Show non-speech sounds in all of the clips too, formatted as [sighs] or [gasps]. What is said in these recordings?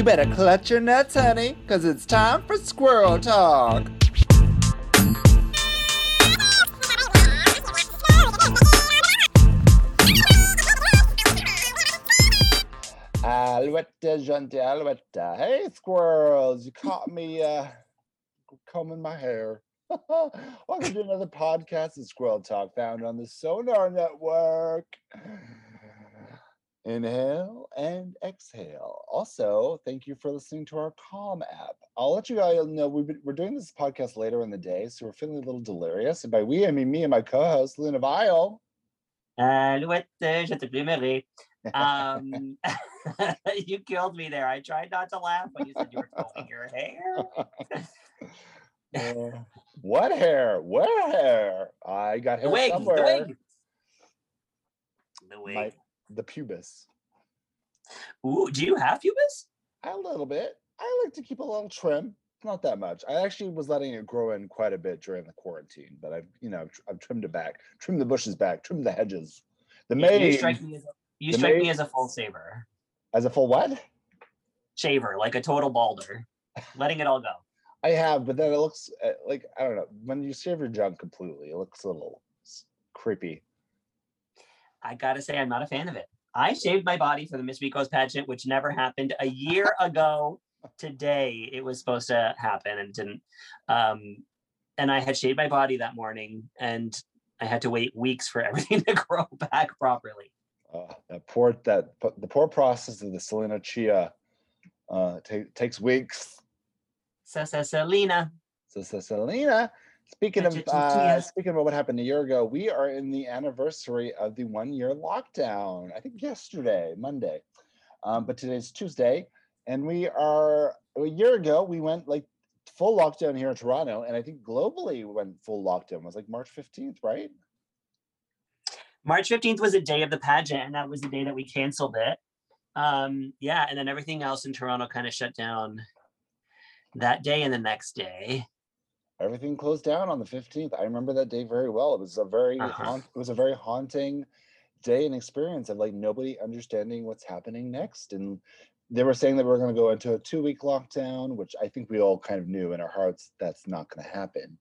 You better clutch your nuts, honey, because it's time for squirrel talk. Alouette, gente, alouette. Hey, squirrels, you caught me uh, combing my hair. [laughs] Welcome to another podcast of Squirrel Talk found on the Sonar Network. Inhale and exhale. Also, thank you for listening to our Calm app. I'll let you guys know we've been, we're doing this podcast later in the day, so we're feeling a little delirious. And by we, I mean me and my co-host, Luna Vile. Alouette, je te plumerai. Um, [laughs] [laughs] you killed me there. I tried not to laugh when you said you were combing your hair. [laughs] Uh, what hair? What hair? I got hair The wig, the wig. The wig. My, the pubis. Ooh, do you have pubis? A little bit. I like to keep a little trim. Not that much. I actually was letting it grow in quite a bit during the quarantine, but I've, you know, I've trimmed it back, trimmed the bushes back, trimmed the hedges. The You- maid You strike me as a, you strike me as a full saver. as a full what? Shaver, like a total balder. Letting it all go. [laughs] I have, but then it looks uh, like I don't know. When you shave your junk completely, it looks a little creepy. I gotta say, I'm not a fan of it. I shaved my body for the Miss Miko's pageant, which never happened a year [laughs] ago. Today, it was supposed to happen and didn't. Um, and I had shaved my body that morning, and I had to wait weeks for [laughs] everything to grow back properly. Uh, that poor that the poor process of the Selena Chia uh, ta- takes weeks. Selena. So, so Selena, speaking of uh, speaking about what happened a year ago, we are in the anniversary of the one year lockdown. I think yesterday, Monday, um, but today's Tuesday, and we are a year ago we went like full lockdown here in Toronto, and I think globally we went full lockdown. It was like March fifteenth, right? March 15th was the day of the pageant, and that was the day that we canceled it. Um, yeah, and then everything else in Toronto kind of shut down that day and the next day. Everything closed down on the fifteenth. I remember that day very well. It was a very Uh-huh. haunt, it was a very haunting day and experience of like nobody understanding what's happening next. And they were saying that we are going to go into a two week lockdown, which I think we all kind of knew in our hearts that's not going to happen.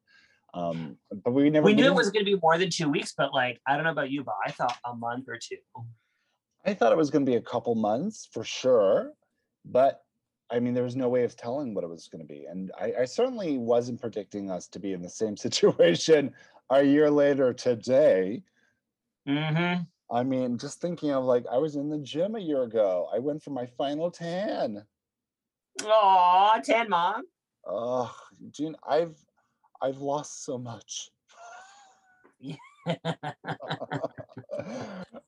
Um, but we never we knew it was going to be more than two weeks, but like, I don't know about you, but I thought a month or two. I thought it was going to be a couple months for sure, but I mean, there was no way of telling what it was going to be, and I, I certainly wasn't predicting us to be in the same [laughs] situation a year later today. Mm-hmm. I mean, just thinking of like I was in the gym a year ago. I went for my final tan. Aw, tan mom. Oh, June, I've I've lost so much. [laughs]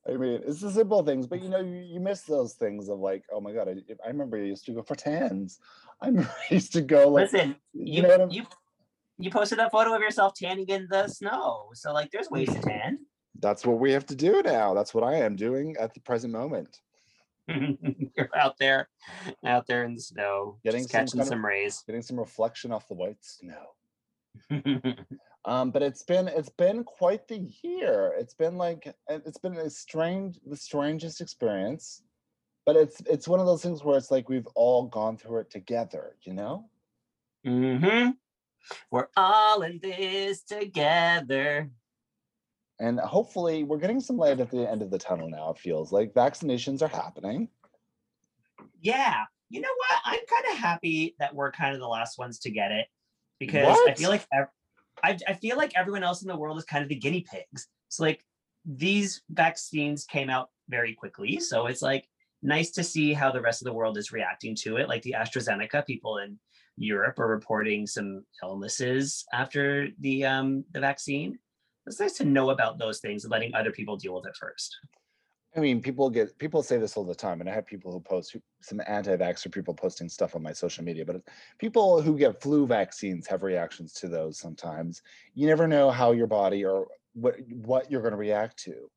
I mean, it's the simple things, but you know, you, you miss those things of like, oh my god, I, I remember I used to go for tans. [laughs] I used to go like, Listen, you you know I'm- you you posted a photo of yourself tanning in the snow. So like, there's ways to tan. that's what we have to do now. That's what I am doing at the present moment. [laughs] You're out there, out there in the snow, Getting some catching kind of- some rays. Getting some reflection off the white snow. Um, but it's been it's been quite the year. It's been like uh, it's been a strange the strangest experience. But it's it's one of those things where it's like we've all gone through it together, you know? Mm-hmm. We're all in this together. And hopefully we're getting some light at the end of the tunnel now, it feels like vaccinations are happening. Yeah. You know what? I'm kind of happy that we're kind of the last ones to get it because I feel like ev- I, I feel like everyone else in the world is kind of the guinea pigs. So like these vaccines came out very quickly, so it's like nice to see how the rest of the world is reacting to it. Like the AstraZeneca people in Europe are reporting some illnesses after the um the vaccine. It's nice to know about those things and letting other people deal with it first. I mean, people get people say this all the time, and I have people who post some anti-vaxxer people posting stuff on my social media. But people who get flu vaccines have reactions to those sometimes. You never know how your body or what what you're going to react to,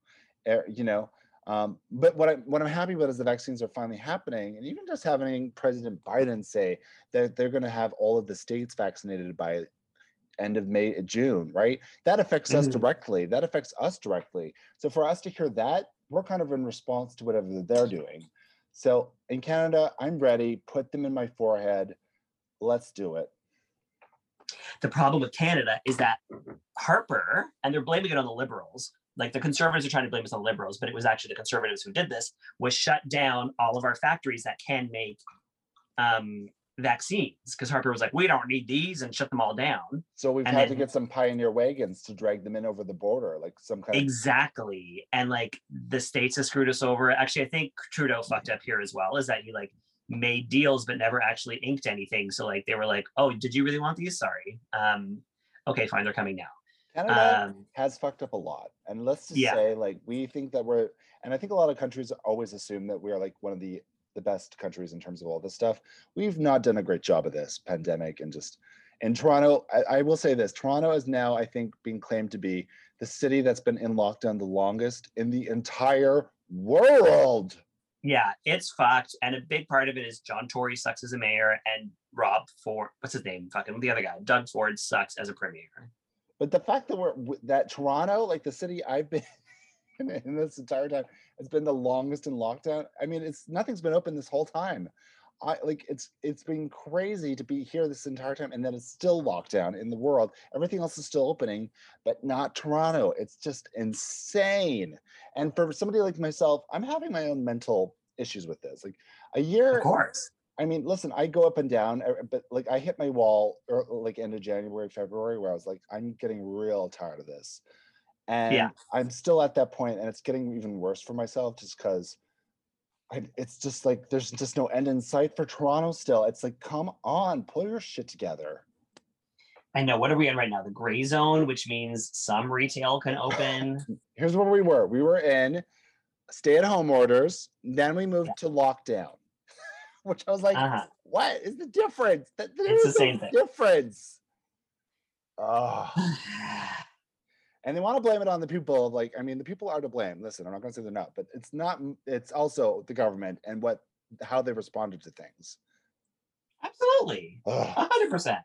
eh, you know. Um, but what I what I'm happy about is the vaccines are finally happening, and even just having President Biden say that they're going to have all of the states vaccinated by end of May, June, right? That affects us Mhm. directly. That affects us directly. So for us to hear that, we're kind of in response to whatever they're doing. So in Canada, I'm ready. Put them in my forehead. Let's do it. The problem with Canada is that Harper, and they're blaming it on the liberals, like the conservatives are trying to blame us on the liberals, but it was actually the conservatives who did this, was shut down all of our factories that can make um, vaccines because Harper was like, we don't need these and shut them all down. So we've And had to get some pioneer wagons to drag them in over the border, like some kind of Exactly. And like the states have screwed us over. Actually, I think Trudeau fucked up here as well, is that he like made deals but never actually inked anything. So like they were like, oh, did you really want these? Sorry. Um, okay, fine, they're coming now. Canada Um, has fucked up a lot. And let's just Yeah. say, like, we think that we're, and I think a lot of countries always assume that we are like one of the the best countries in terms of all this stuff. We've not done a great job of this pandemic and just in Toronto. I, I will say this: Toronto is now, I think, being claimed to be the city that's been in lockdown the longest in the entire world. yeah, it's fucked. And a big part of it is John Tory sucks as a mayor and Rob Ford, what's his name? Fucking the other guy, Doug Ford sucks as a premier. But the fact that we're that Toronto, like the city I've been [laughs] in this entire time, has been the longest in lockdown. I mean, it's nothing's been open this whole time. I like it's it's been crazy to be here this entire time, and then it's still lockdown in the world. Everything else is still opening, but not Toronto. It's just insane. And for somebody like myself, I'm having my own mental issues with this. Like a year Of course. I mean, listen, I go up and down, uh, but like I hit my wall or like end of January, February, where I was like, I'm getting real tired of this. And I'm still at that point, and it's getting even worse for myself just because it's just like there's just no end in sight for Toronto still. It's like, come on, pull your shit together. I know. What are we in right now? The gray zone, which means some retail can open. [laughs] Here's where we were. We were in stay-at-home orders, then we moved to lockdown. [laughs] Which I was like, Uh-huh. what is the difference? Th- there It's the no same thing. Difference. Oh. [laughs] and they want to blame it on the people of like i mean the people are to blame. Listen i'm not going to say they're not but it's not it's also the government and what how they responded to things. Absolutely. Ugh, A hundred percent.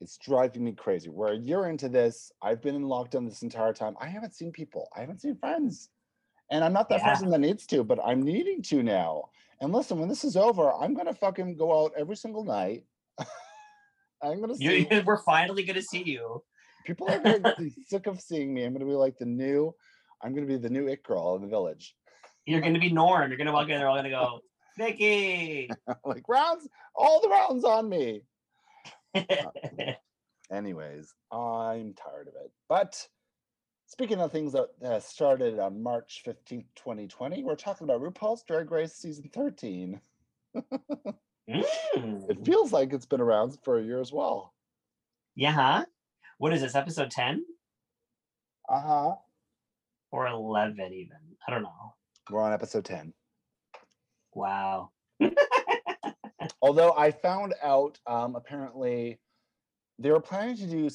it's driving me crazy. We're a year into this. I've been in lockdown this entire time. I haven't seen people. I haven't seen friends. And i'm not that Yeah. person that needs to but i'm needing to now. And listen when this is over i'm going to fucking go out every single night. [laughs] I'm going to see You, [laughs] we're finally gonna see you. People are going to be sick of seeing me. I'm going to be like the new, I'm going to be the new it girl in the village. You're gonna be Norm. You're gonna walk in. They're all gonna go, Vicky. [laughs] like rounds, all the rounds on me. [laughs] Anyways, I'm tired of it. But speaking of things that uh, started on March 15th, 2020, we're talking about RuPaul's Drag Race season 13. [laughs] It Mm. feels like it's been around for a year as well. Yeah. What is this? Episode ten Uh huh. or eleven? Even I don't know. We're on episode 10. Wow. [laughs] Although I found out um, apparently they were planning to do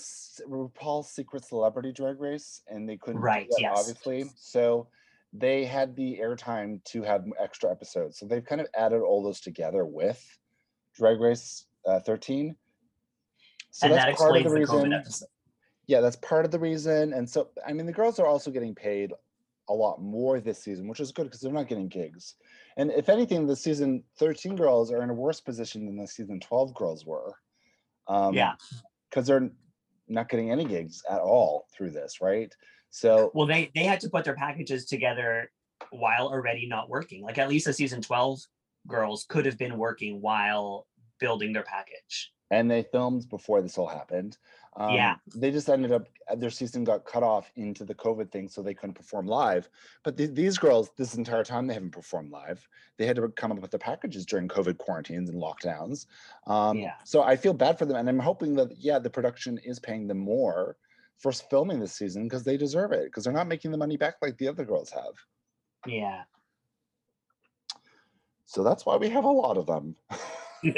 RuPaul's Secret Celebrity Drag Race, and they couldn't. do Right, that, yes. Obviously, so they had the airtime to have extra episodes. So they've kind of added all those together with Drag Race uh, 13. So and that that's part of explains the the, reason. COVID episode. Yeah, that's part of the reason. And so, I mean, the girls are also getting paid a lot more this season, which is good because they're not getting gigs. And if anything, the season 13 girls are in a worse position than the season 12 girls were. Um, Yeah. Because they're not getting any gigs at all through this, right? So, Well, they they had to put their packages together while already not working. Like at least the season twelve girls could have been working while building their package. And they filmed before this all happened. Um, Yeah. They just ended up, their season got cut off into the COVID thing, so they couldn't perform live. But th- these girls, this entire time, they haven't performed live. They had to come up with their packages during COVID quarantines and lockdowns. Um, Yeah. So I feel bad for them. And I'm hoping that, yeah, the production is paying them more for filming this season because they deserve it because they're not making the money back like the other girls have. Yeah. So that's why we have a lot of them. [laughs] [laughs]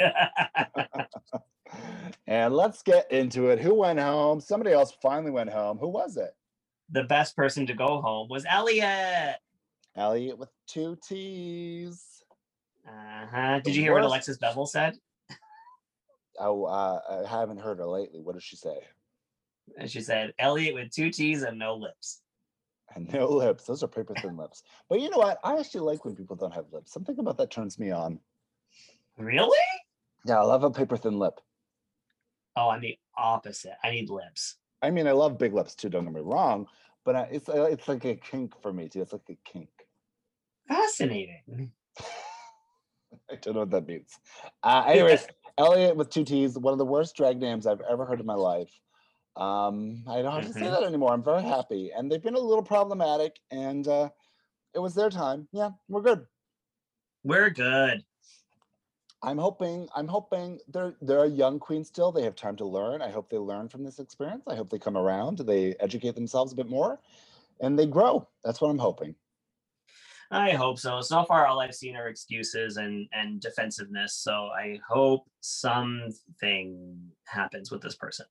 and let's get into it. Who went home? Somebody else finally went home. Who was it? the best person to go home was Elliott. Elliott with two T's. Uh-huh. The Did you hear what Alexis Bevel said? Oh, uh, I haven't heard her lately. What did she say? And she said, Elliott with two T's and no lips. And no lips. Those are paper thin lips. But you know what? I actually like when people don't have lips. Something about that turns me on. Really? Yeah, I love a paper thin lip. Oh, I'm the opposite. I need lips. I mean, I love big lips too. Don't get me wrong, but I, it's uh, it's like a kink for me too. It's like a kink. Fascinating. [laughs] I don't know what that means. Uh, anyways, Elliott with two T's, one of the worst drag names I've ever heard in my life. Um, I don't have to say Mhm. that anymore. I'm very happy, and they've been a little problematic, and uh, it was their time. Yeah, we're good. We're good. I'm hoping. I'm hoping they're they're a young queen still. They have time to learn. I hope they learn from this experience. I hope they come around. They educate themselves a bit more, and they grow. That's what I'm hoping. I hope so. So far, all I've seen are excuses and and defensiveness. So I hope something happens with this person.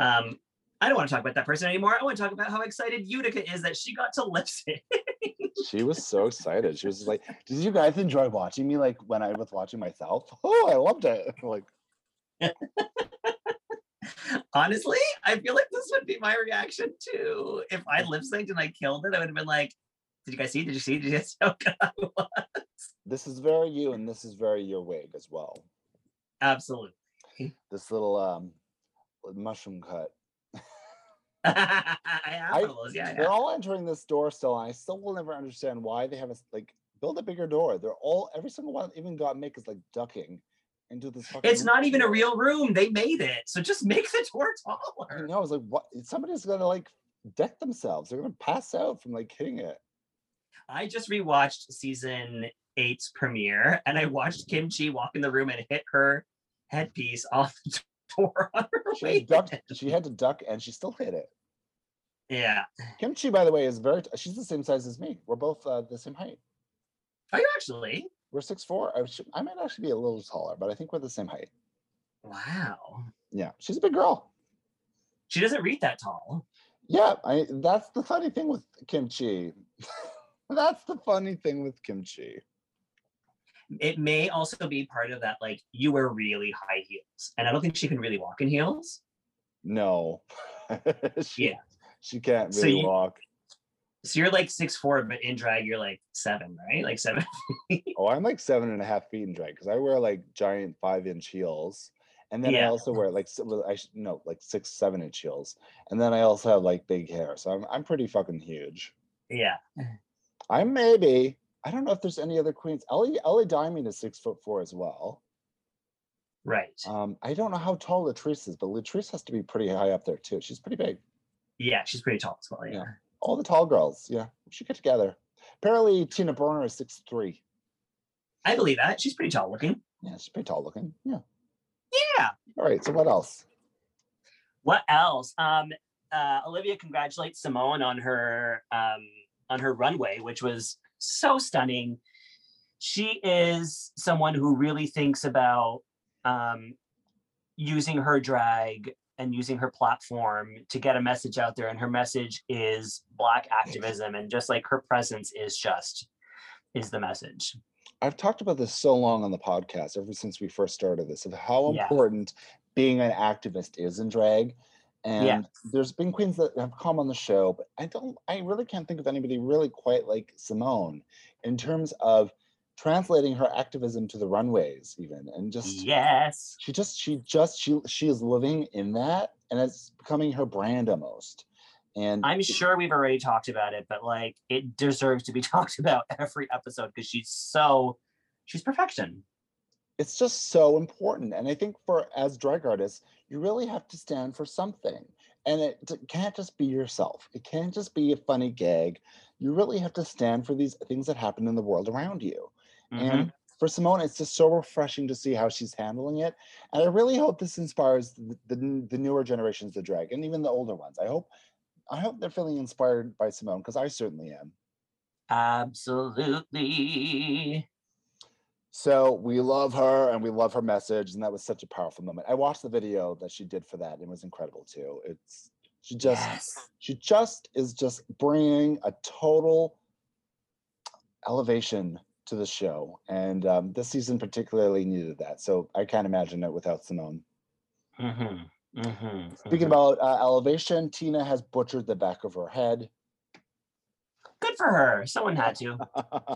Um, I don't want to talk about that person anymore. I want to talk about how excited Utica is that she got to lip sync. [laughs] She was so excited. She was just like, "Did you guys enjoy watching me? Like when I was watching myself? [laughs] Oh, I loved it. [laughs] Like, Honestly, I feel like this would be my reaction too. If I lip synced and I killed it, I would have been like, "Did you guys see? Did you see? Did you see how good I was?" this is very you, and this is very your wig as well. Absolutely. This little um mushroom cut. I have I- one of those. Yeah, They're yeah. all entering this door still. And I still will never understand why they have a like build a bigger door. They're all every single one, even Gottmik is like ducking into this. fucking It's not even a real room. They made it. So just [laughs] make the door taller. know. I was like, what? Somebody's gonna like deck themselves. They're gonna pass out from like hitting it. I just rewatched season eight's premiere and I watched Kim Chi walk in the room and hit her headpiece off the door on her She way. ducked. She had to duck, and she still hit it. Yeah. Kim Chi, by the way, is very. She's the same size as me. We're both uh, the same height. Are you actually? We're six four. I, should, I might actually be a little taller, but I think we're the same height. Wow. Yeah, she's a big girl. She doesn't read that tall. Yeah, I. That's the funny thing with Kim Chi. [laughs] that's the funny thing with Kim Chi. It may also be part of that, like you wear really high heels. And I don't think she can really walk in heels. No. [laughs] she, Yeah. She can't So really you- walk. So you're like six four, but in drag you're like seven, right? Like seven. [laughs] Oh, I'm like seven and a half feet in drag because I wear like giant five inch heels. And then I also wear like I sh- no like six seven inch heels, and then I also have like big hair, so I'm I'm pretty fucking huge. yeah. Mm. I'm maybe I don't know if there's any other queens. Ellie Ellie Diamond is six foot four as well. Right. Um, I don't know how tall Latrice is, but Latrice has to be pretty high up there too. She's pretty big. yeah, she's pretty tall as well. Yeah. Yeah. All the tall girls, yeah, we should get together. Apparently, Tina Burner is six three. I believe that. She's pretty tall looking. Yeah, she's pretty tall looking. Yeah. Yeah. All right. So what else? What else? Um, uh, Olivia congratulates Symone on her um, on her runway, which was so stunning. She is someone who really thinks about um, using her drag and using her platform to get a message out there, and her message is Black activism, and just like her presence is just is the message. I've talked about this so long on the podcast ever since we first started this of how Yeah. important being an activist is in drag. And Yeah. there's been queens that have come on the show, but I don't I really can't think of anybody really quite like Symone in terms of translating her activism to the runways even and just Yes. she just she just she she is living in that and it's becoming her brand almost. And I'm it- sure we've already talked about it, but like it deserves to be [laughs] talked about every episode because she's so she's perfection. It's just so important and i think for as drag artists you really have to stand for something and it can't just be yourself it can't just be a funny gag you really have to stand for these things that happen in the world around you Mhm. and for symone it's just so refreshing to see how she's handling it and i really hope this inspires the, the, the newer generations of drag and even the older ones i hope i hope they're feeling inspired by symone because i certainly am Absolutely. So we love her and we love her message, and that was such a powerful moment. I watched the video that she did for that, and it was incredible too. It's she just yes. she just is just bringing a total elevation to the show, and um, this season particularly needed that. So I can't imagine it without Symone. Mm-hmm. Mm-hmm. Speaking about uh, elevation, Tina has butchered the back of her head. Good for her. Someone had to.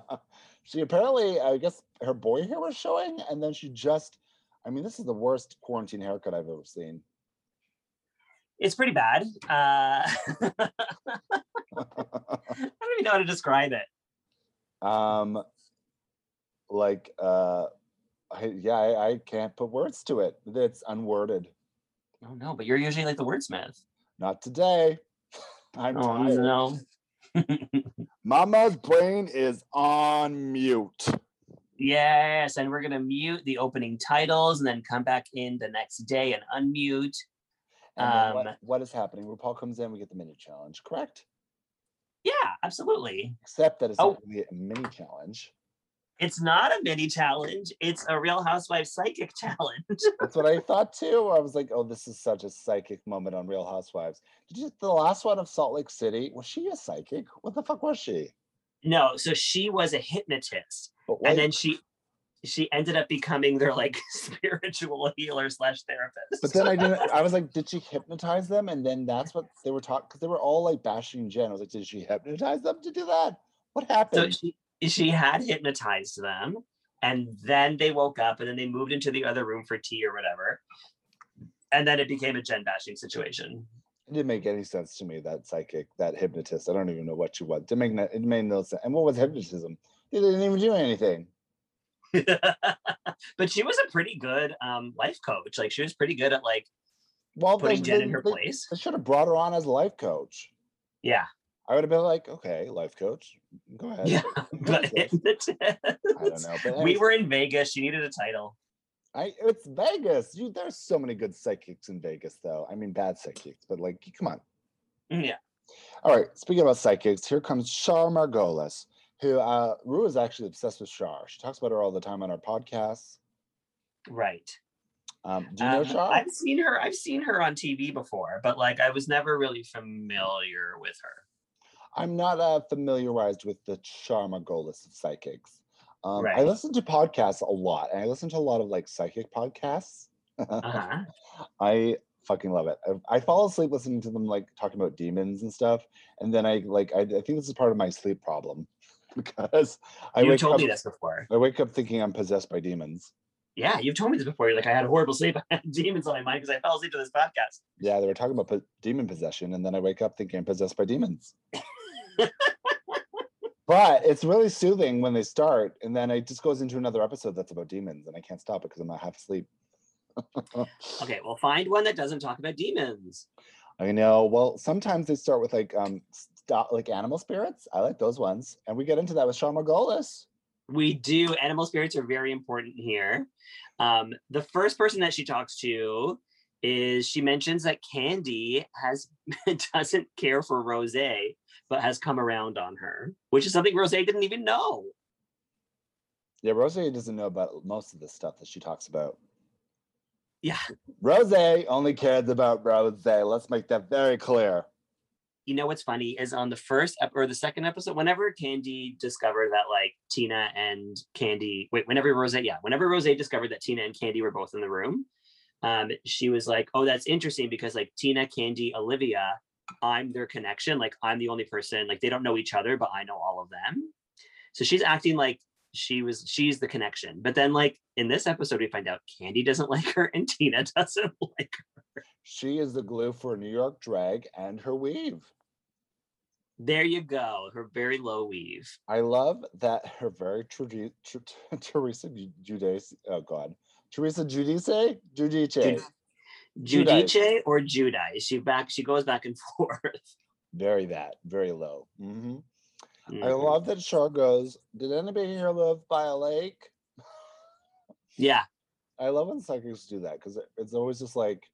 [laughs] she apparently, I guess, her boy hair was showing, and then she just. I mean, this is the worst quarantine haircut I've ever seen. It's pretty bad. Uh, [laughs] I don't even know how to describe it. um, like, uh, I, yeah, I, I can't put words to it. It's unworded. Oh no, but you're usually like the wordsmith. Not today. [laughs] I'm Oh tired. no. [laughs] Mama's brain is on mute. Yes, and we're gonna mute the opening titles and then come back in the next day and unmute. And then what, Um, what is happening? RuPaul comes in, we get the mini challenge, correct? Yeah, absolutely. Except that it's Oh. not really a mini challenge. It's not a mini challenge. It's a Real Housewives psychic [laughs] challenge. That's what I thought too. I was like, oh, this is such a psychic moment on Real Housewives. Did you the last one of Salt Lake City? Was she a psychic? What the fuck was she? no, so she was a hypnotist, and then she she ended up becoming their like [laughs] spiritual healer slash therapist. but then I didn't. I was [laughs] like, did she hypnotize them? And then that's what they were talking because they were all like bashing Jen. I was like, did she hypnotize them to do that? What so happened? she she had hypnotized them, and then they woke up, and then they moved into the other room for tea or whatever, and then it became a gen bashing situation. It didn't make any sense to me. That psychic, that hypnotist. I don't even know what she was. It didn't make it made no sense. And what was hypnotism? They didn't even do anything. [laughs] but she was a pretty good um, life coach. Like she was pretty good at like Well, they, putting Jen in her they- place. They should have brought her on as a life coach. Yeah, I would have been like, okay, life coach, go ahead. yeah. But is this? hypnotist. I don't know. But we were in Vegas. She needed a title. I it's Vegas. You, there's so many good psychics in Vegas, though. I mean, bad psychics, but like, come on. Mm, Yeah. All right. Speaking about psychics, here comes Char Margolis, who uh, Ru is actually obsessed with Char. She talks about her all the time on our podcasts. Right. Um, do you know Um, Char? I've seen her. I've seen her on TV before, but like I was never really familiar with her. I'm not uh, familiarized with the Char Margolis of psychics. Um, I listen to podcasts a lot, and I listen to a lot of like psychic podcasts. Uh-huh. [laughs] I fucking love it. I, I fall asleep listening to them like talking about demons and stuff, and then I like I, I think this is part of my sleep problem [laughs] because I you wake told up me this before. I wake up thinking I'm possessed by demons. Yeah, you've told me this before. You're like, I had a horrible sleep. [laughs] I had demons on my mind because I fell asleep to this podcast. Yeah, they were talking about po- demon possession, and then I wake up thinking I'm possessed by demons. [coughs] but it's really soothing when they start, and then it just goes into another episode that's about demons, and I can't stop it because I'm not half asleep. [laughs] Okay, well, find one that doesn't talk about demons. I know. Well, sometimes they start with like um sto- like animal spirits. I like those ones, and we get into that with Char Margolis. We do. Animal spirits are very important here. Um, the first person that she talks to is she mentions that Candy has [laughs] doesn't care for Rose, but has come around on her, which is something Rose didn't even know. Yeah, Rose doesn't know about most of the stuff that she talks about. Yeah. Rose only cares about Rose. Let's make that very clear. you know what's funny is on the first ep- or the second episode, whenever Candy discovered that like Tina and Candy, wait, whenever Rose, yeah, whenever Rose discovered that Tina and Candy were both in the room, um, she was like, "Oh, that's interesting because like Tina, Candy, Olivia, I'm their connection. Like I'm the only person. Like they don't know each other, but I know all of them." So she's acting like she was she's the connection. But then like in this episode, we find out Candy doesn't [laughs] like her and Tina doesn't [laughs] like her. She is the glue for New York drag and her weave. There you go, her very low weave. I love that her very [laughs] Teresa Giudice. Oh God, Teresa Giudice, Judice. Jud- Judice. Judice or Judice. She back she goes back and [laughs] forth. Very that, very low. hmm I Mhm. love that Char goes. Did anybody here live by a lake? Yeah. I love when psychics do that because it's always just like,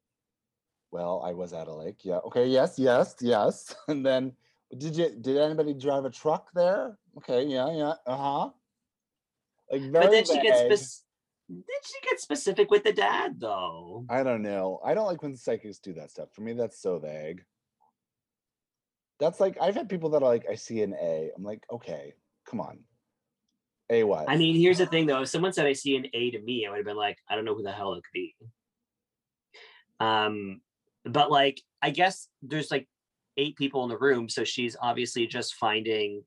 well, I was at a lake. Yeah. Okay. Yes. Yes. Yes. [laughs] And then, did you? Did anybody drive a truck there? Okay. Yeah. Yeah. Uh huh. Like But then she gets vague. Then she get specific with the dad though. I don't know. I don't like when psychics do that stuff. For me, that's so vague. That's like I've had people that are like, I see an A. I'm like, okay, come on. A what? I mean, here's the thing though. If someone said I see an A to me, I would have been like, I don't know who the hell it could be. Um, but like I guess there's like eight people in the room, so she's obviously just finding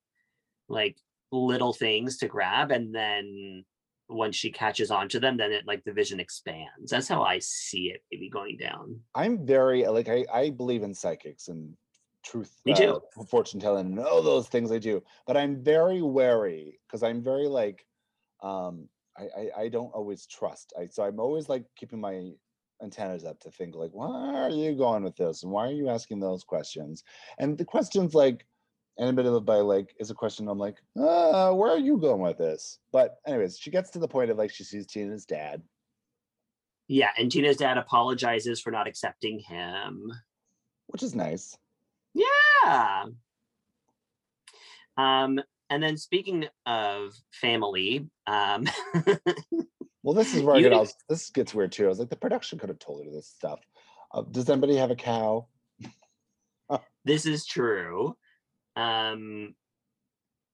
like little things to grab and then once she catches on to them then it like the vision expands that's how i see it maybe going down I'm very like I, I believe in psychics and truth, Me too. uh, fortune telling, and all those things I do. But I'm very wary because I'm very like, um, I, I I don't always trust. I so I'm always like keeping my antennas up to think like, why are you going with this, and why are you asking those questions? And the questions like, and a bit by like is a question I'm like, uh, where are you going with this? But anyways, she gets to the point of like she sees Tina's dad. yeah and tina's dad apologizes for not accepting him Which is nice. yeah um and then speaking of family um [laughs] Well, this is where I get You- all, this gets weird too. I was like, the production could have told her this stuff. Uh, does anybody have a cow? [laughs] this is true um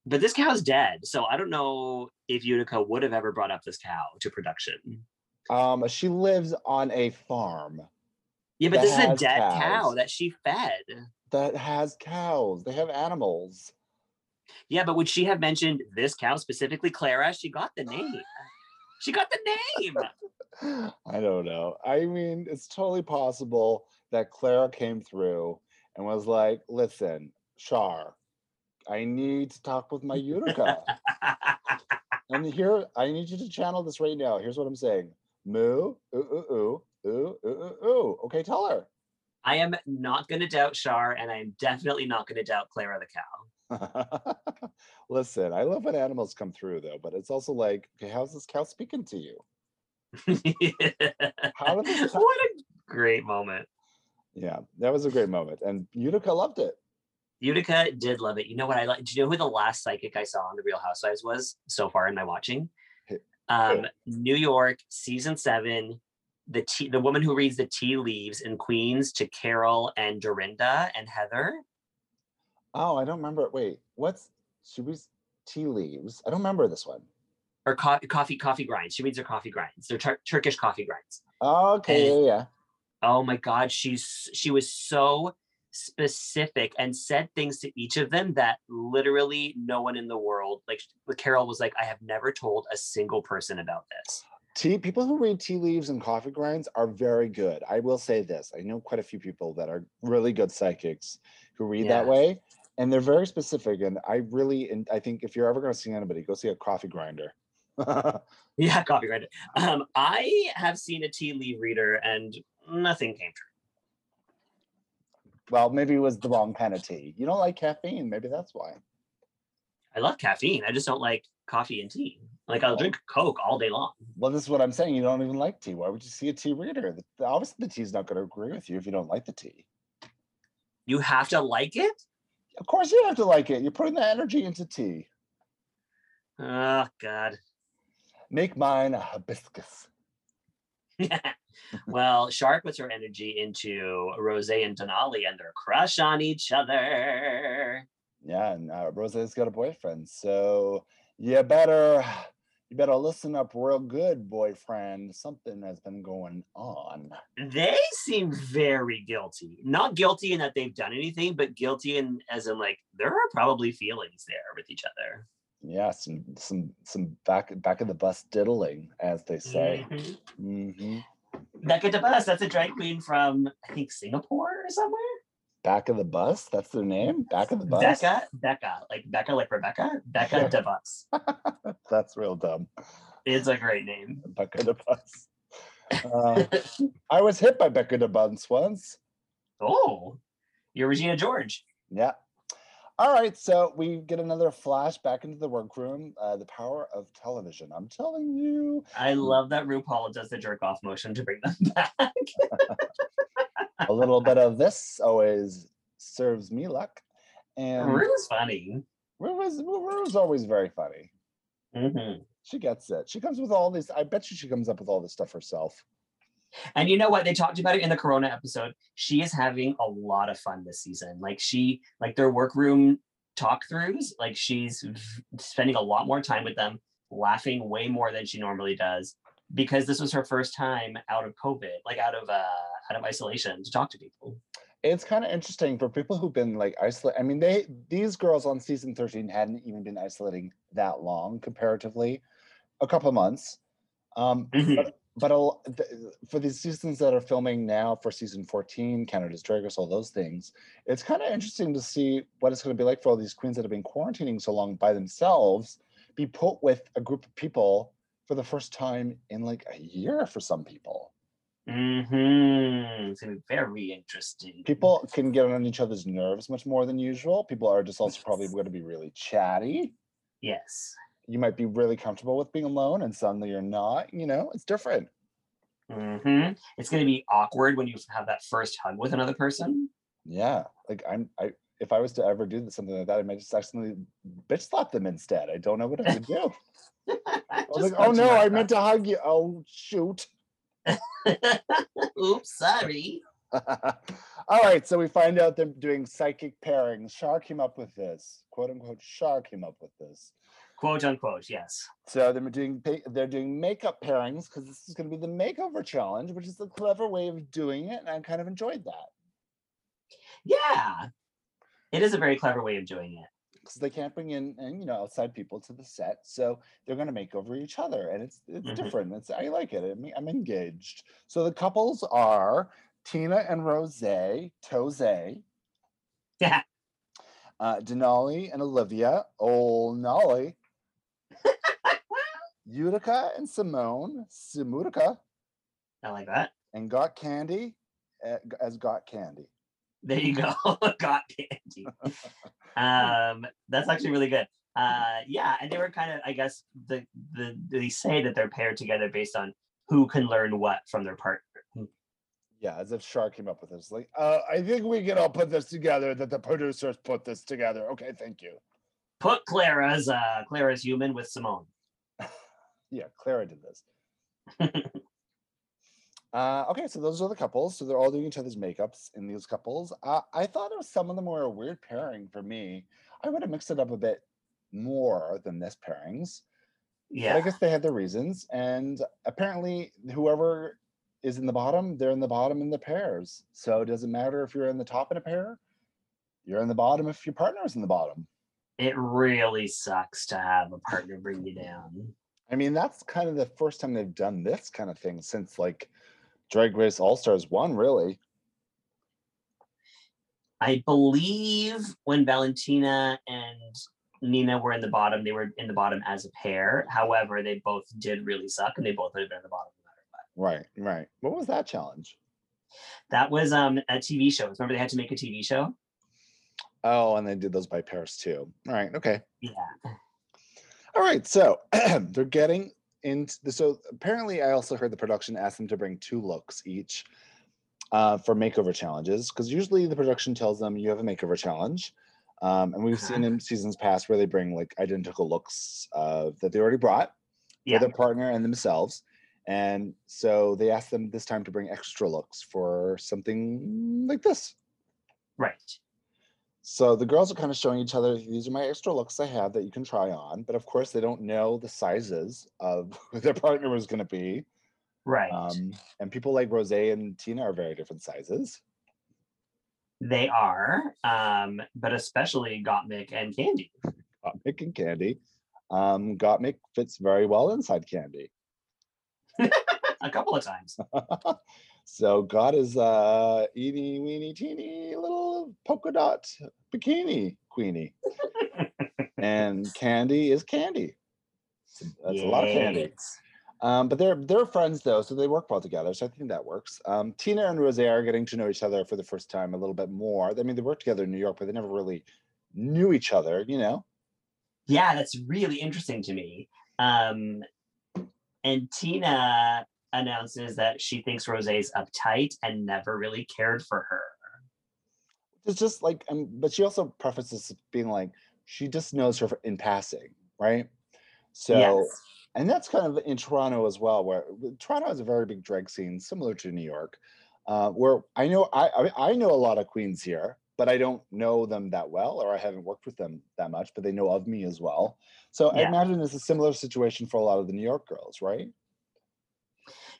but this cow's dead so i don't know if utica would have ever brought up this cow to production Um, she lives on a farm yeah but this is a dead cow that she fed that has cows. They have animals. yeah but would she have mentioned this cow specifically clara she got the name she got the name [laughs] I don't know. I mean, it's totally possible that Clara came through and was like, listen, Char, I need to talk with my Utica. [laughs] and here, I need you to channel this right now. Here's what I'm saying. Moo, ooh, ooh, ooh, ooh, ooh, ooh, ooh. Okay, tell her. i am not going to doubt char and i'm definitely not going to doubt clara the cow [laughs] Listen, I love when animals come through though, but it's also like, okay, how's this cow speaking to you? [laughs] How did this cow- what a great moment Yeah, that was a great moment. And Utica loved it. Utica did love it. You know what I like? Do you know who the last psychic I saw on the Real Housewives was so far in my watching? Um, New York, season seven. The tea, the woman who reads the tea leaves in Queens to Carol and Dorinda and Heather. Oh, I don't remember. Wait, what's she reads tea leaves? I don't remember this one. Or co- coffee, coffee grinds. She reads her coffee grinds. They're Tur- Turkish coffee grinds. Oh, okay, And- yeah, yeah. Oh my God, she's she was so specific and said things to each of them that literally no one in the world, like Carol was like, I have never told a single person about this. Tea people who read tea leaves and coffee grinds are very good. I will say this. I know quite a few people that are really good psychics who read that way. And they're very specific. And I really and I think if you're ever gonna see anybody, go see a coffee grinder. [laughs] Yeah, coffee grinder. Um, I have seen a tea leaf reader and nothing came true. Well, maybe it was the wrong kind of tea. You don't like caffeine, maybe that's why. I love caffeine. I just don't like coffee and tea. Like I'll Oh. drink Coke all day long. Well, this is what I'm saying. You don't even like tea. Why would you see a tea reader? The- the- Obviously, the tea's not going to agree with you if you don't like the tea. You have to like it? Of course, you have to like it. You're putting the energy into tea. Oh God. Make mine a hibiscus. [laughs] well, Char puts her energy into Rose and Denali and their crush on each other. Yeah, and uh, Rose's got a boyfriend, so you better you better listen up real good, boyfriend. Something has been going on. They seem very guilty. Not guilty in that they've done anything, but guilty in as in like there are probably feelings there with each other. Yeah, some some some back back of the bus diddling, as they say. Mhm. hmm Becca DeBus, that's a drag queen from I think Singapore or somewhere. Back of the bus. That's their name. Back of the bus. Becca, Becca, like Becca, like Rebecca, Becca DeBus. [laughs] That's real dumb. It's a great name. Becca de Bus. Uh, I was hit by Becca de Bus once. [laughs] oh, you're Regina George. Yeah. All right. So we get another flash back into the workroom. Uh, the power of television. I'm telling you. I love that RuPaul does the jerk off motion to bring them [laughs] back. a little bit of this always serves me luck. And Ru's funny. Ru was, Ru was always very funny. Mhm. She gets it. She comes with all these. I bet you she comes up with all this stuff herself. And you know what? They talked about it in the Corona episode. She is having a lot of fun this season. Like she, like their workroom talk throughs, like she's spending a lot more time with them, laughing way more than she normally does, because this was her first time out of COVID, like out of uh out of isolation to talk to people. it's kind of interesting for people who've been like isolate. I mean, they these girls on season 13 hadn't even been isolating that long comparatively, a couple of months. Um, Mhm. but but for these seasons that are filming now for season 14, Canada's Drag Race, all those things, it's kind of interesting to see what it's going to be like for all these queens that have been quarantining so long by themselves, be put with a group of people for the first time in like a year for some people. Mhm. It's gonna be very interesting. people can get on each other's nerves much more than usual. People are just also probably going to be really chatty. Yes. You might be really comfortable with being alone, and suddenly you're not. You know, it's different. hmm It's gonna be awkward when you have that first hug with another person. Yeah, like I'm. I if I was to ever do something like that, I might just accidentally bitch slap them instead. I don't know what I would do. [laughs] I was like, oh no, I meant to hug you. Oh shoot. [laughs] Oops, sorry. [laughs] All right, so we find out they're doing psychic pairings. Char came up with this, quote unquote. Char came up with this. Quote unquote, yes. So they're doing they're doing makeup pairings because this is going to be the makeover challenge, which is a clever way of doing it, and I kind of enjoyed that Yeah. It is a very clever way of doing it. because they can't bring in and you know outside people to the set, so they're going to make over each other, and it's it's Mhm. different. It's I like it. I mean, I'm engaged. So the couples are Tina and Rose, Tose, Yeah. [laughs] uh, Denali and Olivia, old Nolly, Utica and Symone, Simutica, I like that. and Got Candy uh, as Got Candy. There you go. [laughs] Got candy. [laughs] um, that's actually really good. Uh, yeah, and they were kind of, I guess, the the they say that they're paired together based on who can learn what from their partner. Yeah, as if Char came up with this. Like, uh, I think we can all put this together. That the producers put this together. Okay, thank you. Put Clara's uh Clara's human with Symone. Yeah, Clara did this. [laughs] uh, okay, so those are the couples. So they're all doing each other's makeups in these couples. Uh, I thought it was some of them were a weird pairing for me. I would have mixed it up a bit more than this pairings. But I guess they had their reasons, and apparently, whoever is in the bottom, they're in the bottom in the pairs. So it doesn't matter if you're in the top in a pair, you're in the bottom if your partner is in the bottom. It really sucks to have a partner bring you down. I mean, that's kind of the first time they've done this kind of thing since like Drag Race All Stars one, really. I believe when Valentina and Nina were in the bottom, they were in the bottom as a pair. However, they both did really suck and they both would have been in the bottom no matter what. Right, right. What was that challenge? That was um a TV show. Remember they had to make a TV show? Oh, and they did those by pairs too. All right, okay. Yeah. All right, so [clears throat] they're getting into the, so apparently I also heard the production asked them to bring two looks each uh, for makeover challenges because usually the production tells them you have a makeover challenge. Um, and we've Uh-huh. seen in seasons past where they bring like identical looks uh, that they already brought Yeah. for their partner and themselves. And so they asked them this time to bring extra looks for something like this. Right. So the girls are kind of showing each other these are my extra looks I have that you can try on, but of course they don't know the sizes of [laughs] who their partner was going to be. Right. Um, and people like Rose and Tina are very different sizes. they are. Um, but especially Gottmik and Candy. [laughs] Gottmik and Candy. Um, Gottmik fits very well inside Candy. [laughs] A couple of times. So God is uh eeny weeny teeny little polka dot bikini queenie. and [laughs] Candy is Candy. That's a lot of candy. Um, but they're they're friends though, so they work well together. So I think that works. Um, Tina and Rose are getting to know each other for the first time a little bit more. I mean, they worked together in New York, but they never really knew each other. You know, Yeah, that's really interesting to me. Um, and Tina announces that she thinks Rose's uptight and never really cared for her. it's just like, um, but she also prefaces being like she just knows her in passing, right? So, yes. and that's kind of in Toronto as well, where Toronto has a very big drag scene, similar to New York, uh, where I know I I know a lot of queens here, but I don't know them that well, or I haven't worked with them that much, but they know of me as well. So I imagine it's a similar situation for a lot of the New York girls, right?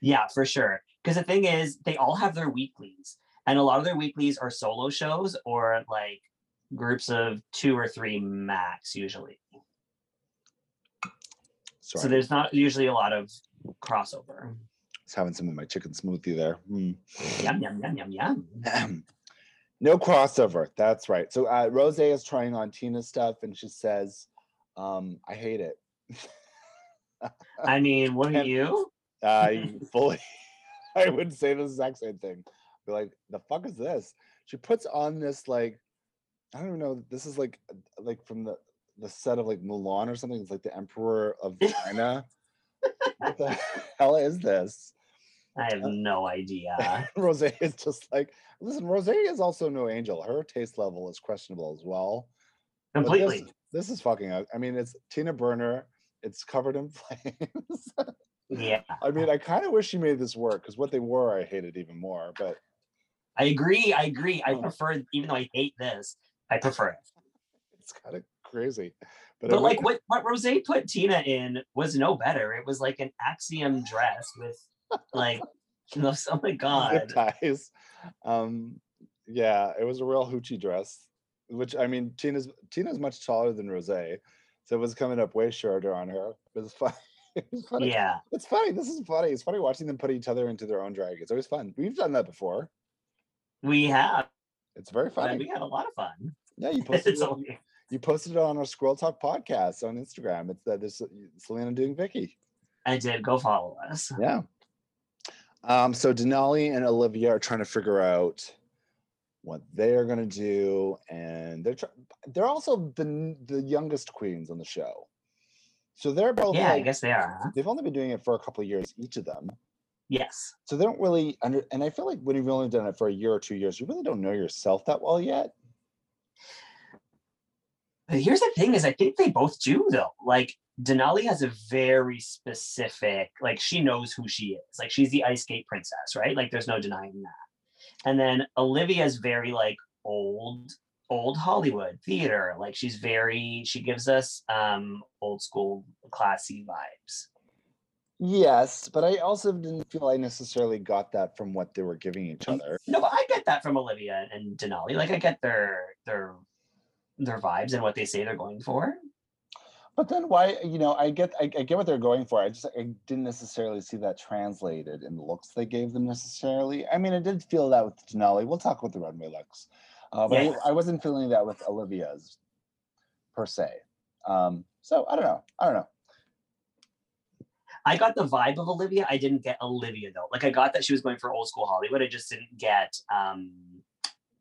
Yeah, for sure. Because the thing is, they all have their weeklies. And a lot of their weeklies are solo shows or like groups of two or three max usually. Sorry, So there's not usually a lot of crossover. I was having some of my chicken smoothie there. Mm. Yum yum yum yum yum. [clears throat] no crossover. That's right. So uh, Rose is trying on Tina's stuff, and she says, um, "I hate it." [laughs] I mean, wouldn't And- you? I [laughs] fully, [laughs] I would say the exact same thing. Be like, the fuck is this? She puts on this like, I don't even know. This is like, like from the the set of like Mulan or something. It's like the Emperor of China. what the [laughs] hell is this? I have uh, no idea. Rosé is just like, listen, Rosé is also no angel. Her taste level is questionable as well. But this- Completely. This, is fucking. I mean, it's Tina Burner. It's covered in flames. Yeah. I mean, I kind of wish she made this work because what they were, I hated even more. But I agree. I agree. I Oh. prefer, even though I hate this, I prefer it. it's kind of crazy. But, But like what what Rosé put Tina in was no better. It was like an axiom dress with like you know, [laughs] oh my god. ties. Um, yeah, it was a real hoochie dress. Which I mean, Tina's Tina's much taller than Rosé, so it was coming up way shorter on her. It was fun. [laughs] It was funny. Yeah. It's funny. This is funny. It's funny watching them put each other into their own drag. It's always fun. We've done that before. We have It's very funny. we had a lot of fun. Yeah, you [laughs] posted It's it, only, you posted it on our Squirrel Talk podcast on Instagram. It's that this Selena doing Vicky. I did go follow us. Yeah. Um, so Denali and Olivia are trying to figure out what they are going to do, and they're try- they're also the the youngest queens on the show. So they're both Yeah, I guess they are. huh? they've only been doing it for a couple of years each of them. Yes. So they don't really under and I feel like when you've only done it for a year or two years, you really don't know yourself that well yet. But here's the thing is I think they both do though. Like Denali has a very specific, like she knows who she is. Like she's the ice skate princess, right? Like there's no denying that. And then Olivia's very like old, old Hollywood theater. Like she's very, she gives us um old school classy vibes. Yes, but I also didn't feel I necessarily got that from what they were giving each other. No, but I get that from Olivia and Denali. Like I get their their their vibes and what they say they're going for. But then why, you know, I get I, I get what they're going for. I just I didn't necessarily see that translated in the looks they gave them necessarily. I mean, I did feel that with Denali. We'll talk with the runway looks. Uh, but Yeah. I, I wasn't feeling that with Olivia's per se. Um, so I don't know. I don't know. I got the vibe of Olivia. I didn't get Olivia though. Like I got that she was going for old school Hollywood. I just didn't get um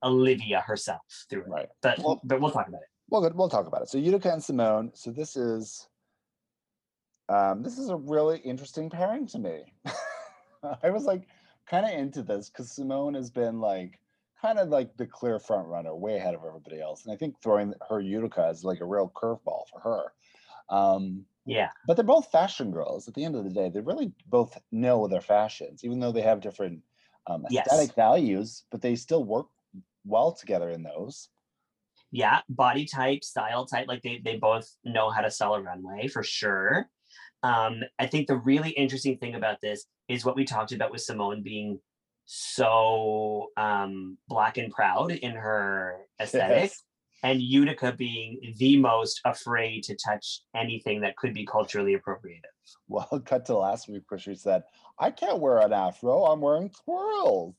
Olivia herself through it. Right. But Well- but we'll talk about it. Well, good. We'll talk about it. So Utica and Symone. So this is um, this is a really interesting pairing to me. [laughs] I was like kind of into this because Symone has been like kind of like the clear front runner, way ahead of everybody else, and I think throwing her Utica is like a real curveball for her. Um, Yeah. but they're both fashion girls. At the end of the day, they really both know their fashions, even though they have different um, Yes. aesthetic values, but they still work well together in those. Yeah. Body type, style type, like they they both know how to sell a runway for sure. Um, I think the really interesting thing about this is what we talked about with Symone being so um black and proud in her aesthetic. Yes. and Utica being the most afraid to touch anything that could be culturally appropriative. Well, [laughs] cut to last week where she said, I can't wear an afro, I'm wearing squirrels.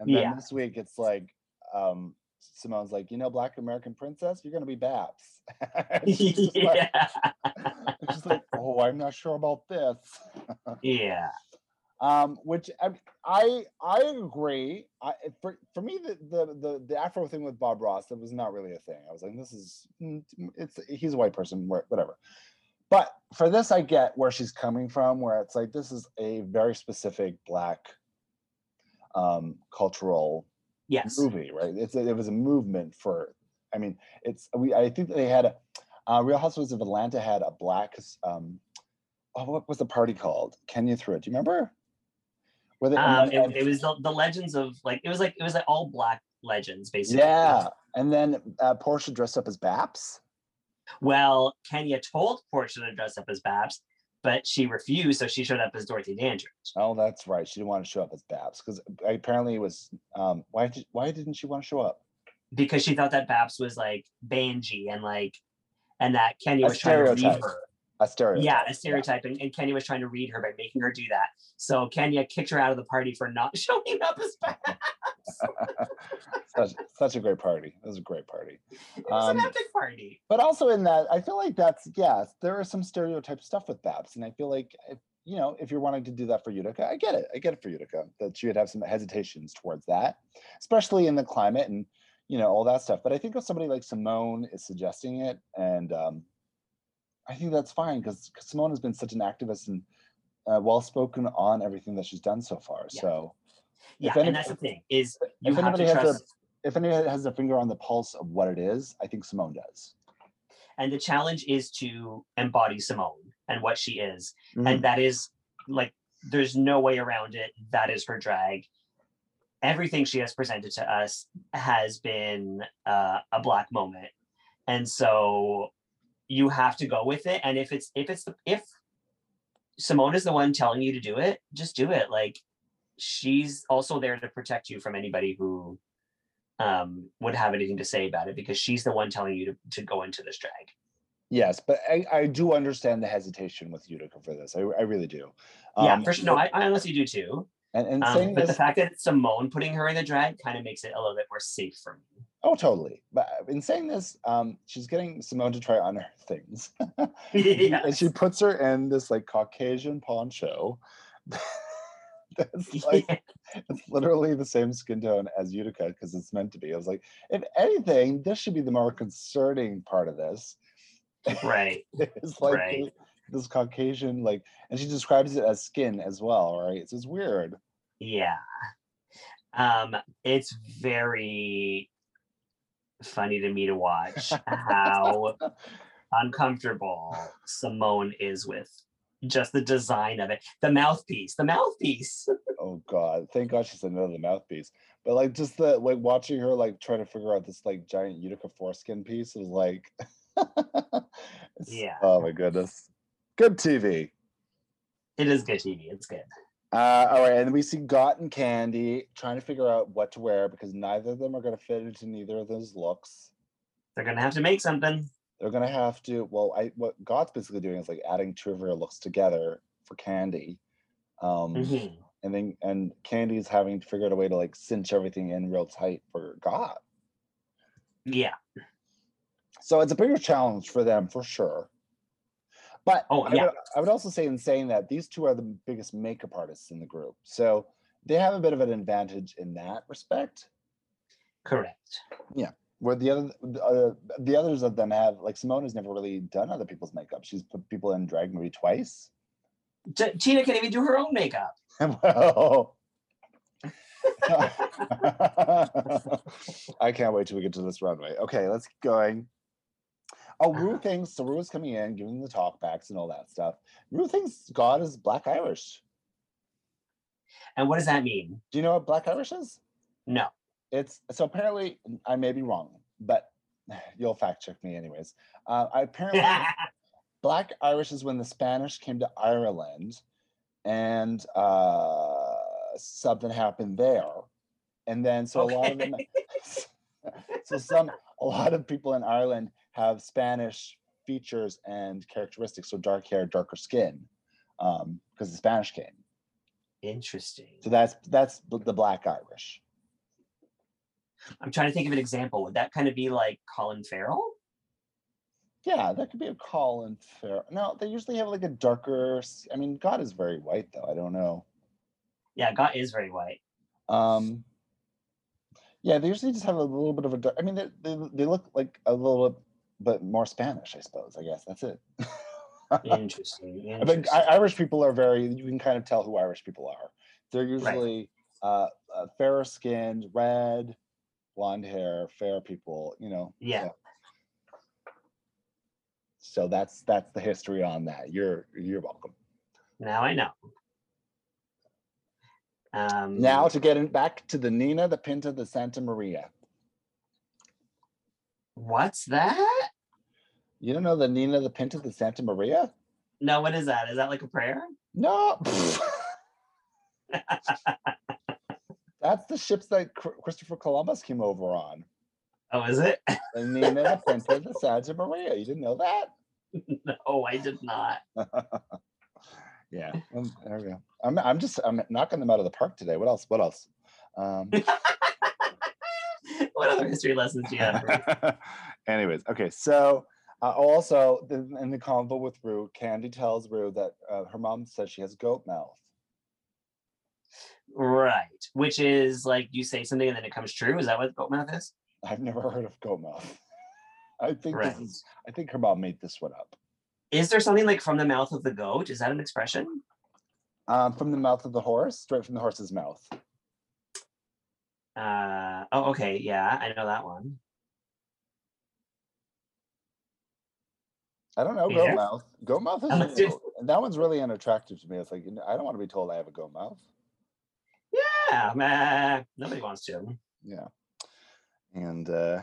And then Yeah. this week it's like, um, Symone's like, you know, Black American Princess, you're gonna be Babs. [laughs] She's just [laughs] like- yeah. and she's like, oh, I'm not sure about this. yeah. Um, which I I, I agree. I for for me the, the the the Afro thing with Bob Ross that was not really a thing. I was like, this is mm, it's he's a white person, whatever. But for this, I get where she's coming from, where it's like this is a very specific black um cultural Yes. movie, right? It's a, it was a movement for. I mean, it's we. I think they had a uh, Real Housewives of Atlanta had a black. um Oh, what was the party called? Kenya threw it. Do you remember? They, Um, it, it was the, the legends of like it was like it was like all black legends basically. yeah, and then uh, Porsha dressed up as Baps. Well, Kenya told Porsha to dress up as Babs. but she refused, so she showed up as Dorothy Dandridge. Oh, that's right. She didn't want to show up as Babs because apparently it was. Um, why did why didn't she want to show up? Because she thought that Babs was like Banji and like, and that Kenya A was trying to stereotype. her. A stereotype. Yeah, a stereotype, and, and Kenya was trying to read her by making her do that. So Kenya kicked her out of the party for not [laughs] showing up as Babs. [laughs] such such a great party. It was a great party. It was Um, an epic party. But also in that, I feel like that's yeah, there is some stereotype stuff with Babs, and I feel like if, you know if you're wanting to do that for Utica, I get it. I get it for Utica that she would have some hesitations towards that, especially in the climate and you know all that stuff. But I think if somebody like Symone is suggesting it, and um, I think that's fine because Symone has been such an activist and uh, well spoken on everything that she's done so far. Yeah. So Yeah, any- and that's the thing is you if have to anybody has a- trust. if anybody has a finger on the pulse of what it is, I think Symone does. and the challenge is to embody Symone and what she is, Mm-hmm. and that is like there's no way around it. That is her drag. Everything she has presented to us has been uh, a black moment, and so you have to go with it. And if it's if it's the if Symone is the one telling you to do it, just do it. Like she's also there to protect you from anybody who um would have anything to say about it because she's the one telling you to, to go into this drag. Yes, but I, I do understand the hesitation with Utica for this. I, I really do. yeah, Um, for sure. No, I, I honestly do too. and, and Um, but the fact that Symone putting her in the drag kind of makes it a little bit more safe for me. Oh, totally. But in saying this, um, she's getting Symone to try on her [laughs] things, yeah. [laughs] and she puts her in this like Caucasian poncho. [laughs] That's like it's literally the same skin tone as Utica because it's meant to be. I was like, if anything, this should be the more concerning part of this. right. it's like Right. the- this Caucasian like, and she describes it as skin as well, right? So it's weird. Yeah. Um, it's very funny to me to watch [laughs] how uncomfortable Symone is with just the design of it. The mouthpiece, the mouthpiece. [laughs] Oh God! Thank God she said no to the mouthpiece. But like, just the like watching her like trying to figure out this like giant Utica foreskin piece is like, [laughs] Yeah. Oh my goodness, good TV. It is good TV. It's good. Uh, all right, and we see Got and Kandy trying to figure out what to wear because neither of them are going to fit into neither of those looks. They're gonna have to make something. They're going to have to. Well, I what Got's basically doing is like adding two of her looks together for Kandy. Um, Mhm. and then and Kandy's having to figure out a way to like cinch everything in real tight for God. Yeah. So it's a bigger challenge for them for sure. But Oh, I, yeah. would, I would also say in saying that these two are the biggest makeup artists in the group, so they have a bit of an advantage in that respect. Correct. Yeah. Where the other uh, the others of them have like Symone has never really done other people's makeup. She's put people in drag maybe twice. T- Tina can even do her own makeup. [laughs] well, [laughs] [laughs] I can't wait till we get to this runway. Okay, let's keep going. Oh, Ru thinks so. Ru's coming in, giving the talkbacks and all that stuff. Ru thinks God is Black Irish. And what does that mean? Do you know what Black Irish is? No. It's so apparently I may be wrong, but [sighs] you'll fact check me anyways. Uh, I apparently [laughs] Black Irish is when the Spanish came to Ireland and uh, something happened there. And then so a lot of them [laughs] [laughs] so some a lot of people in Ireland have Spanish features and characteristics, so dark hair, darker skin, um, because the Spanish came. Interesting. So that's that's the Black Irish. I'm trying to think of an example. Would that kind of be like Colin Farrell? Yeah, that could be a Colin Farrell. No, they usually have like a darker. I mean, God is very white though. I don't know. Yeah, God is very white. Um, yeah, they usually just have a little bit of a. dark- I mean, they, they they look like a little bit, but more Spanish, I suppose. I guess that's it. [laughs] Interesting. I think Irish people are very. You can kind of tell who Irish people are. They're usually uh, uh, fairer skinned, red, blonde hair, fair people. You know. Yeah. So, so that's that's the history on that. You're you're welcome. Now I know. Um, Now to get in, back to the Nina, the Pinta, the Santa Maria. what's that? You don't know the Nina, the Pinta, the Santa Maria? No, what is that? Is that like a prayer? No. [laughs] That's the ships that Christopher Columbus came over on. Oh, is it? The Nina, the Pinta, the Santa Maria. You didn't know that? [laughs] no, I did not. [laughs] yeah. um, there we go. I'm, I'm just I'm knocking them out of the park today. What else? What else? Um, what other history lessons do you have? anyways, okay. So uh, also the, in the convo with Ru, Kandy tells Ru that uh, her mom says she has goat mouth. right. Which is like you say something and then it comes true. Is that what goat mouth is? I've never heard of goat mouth. [laughs] I think Right. this is. I think her mom made this one up. Is there something like from the mouth of the goat? Is that an expression? Um, from the mouth of the horse, straight from the horse's mouth. Uh oh, okay, yeah, I know that one. I don't know, Go there? mouth. Go mouth is really- dude. that one's really unattractive to me. It's like I don't want to be told I have a go mouth. Yeah, man, nobody wants to. Yeah, and uh,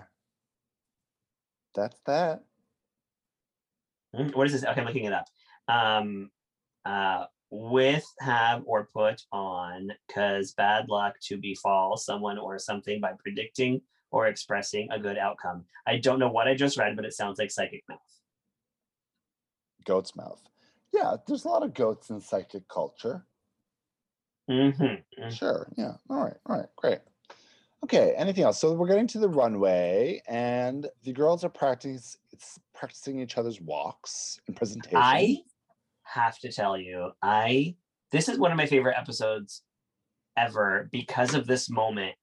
that's that. Hmm, What is this? Okay, I'm looking it up. Um, uh, with, have, or put on, cause bad luck to befall someone or something by predicting or expressing a good outcome. I don't know what I just read, but it sounds like psychic mouth. Goat's mouth. Yeah, there's a lot of goats in psychic culture. Mm-hmm. Sure. Yeah. All right. All right. Great. Okay. Anything else? So we're getting to the runway, and the girls are practicing it's practicing each other's walks and presentation. I have to tell you, I this is one of my favorite episodes ever because of this moment.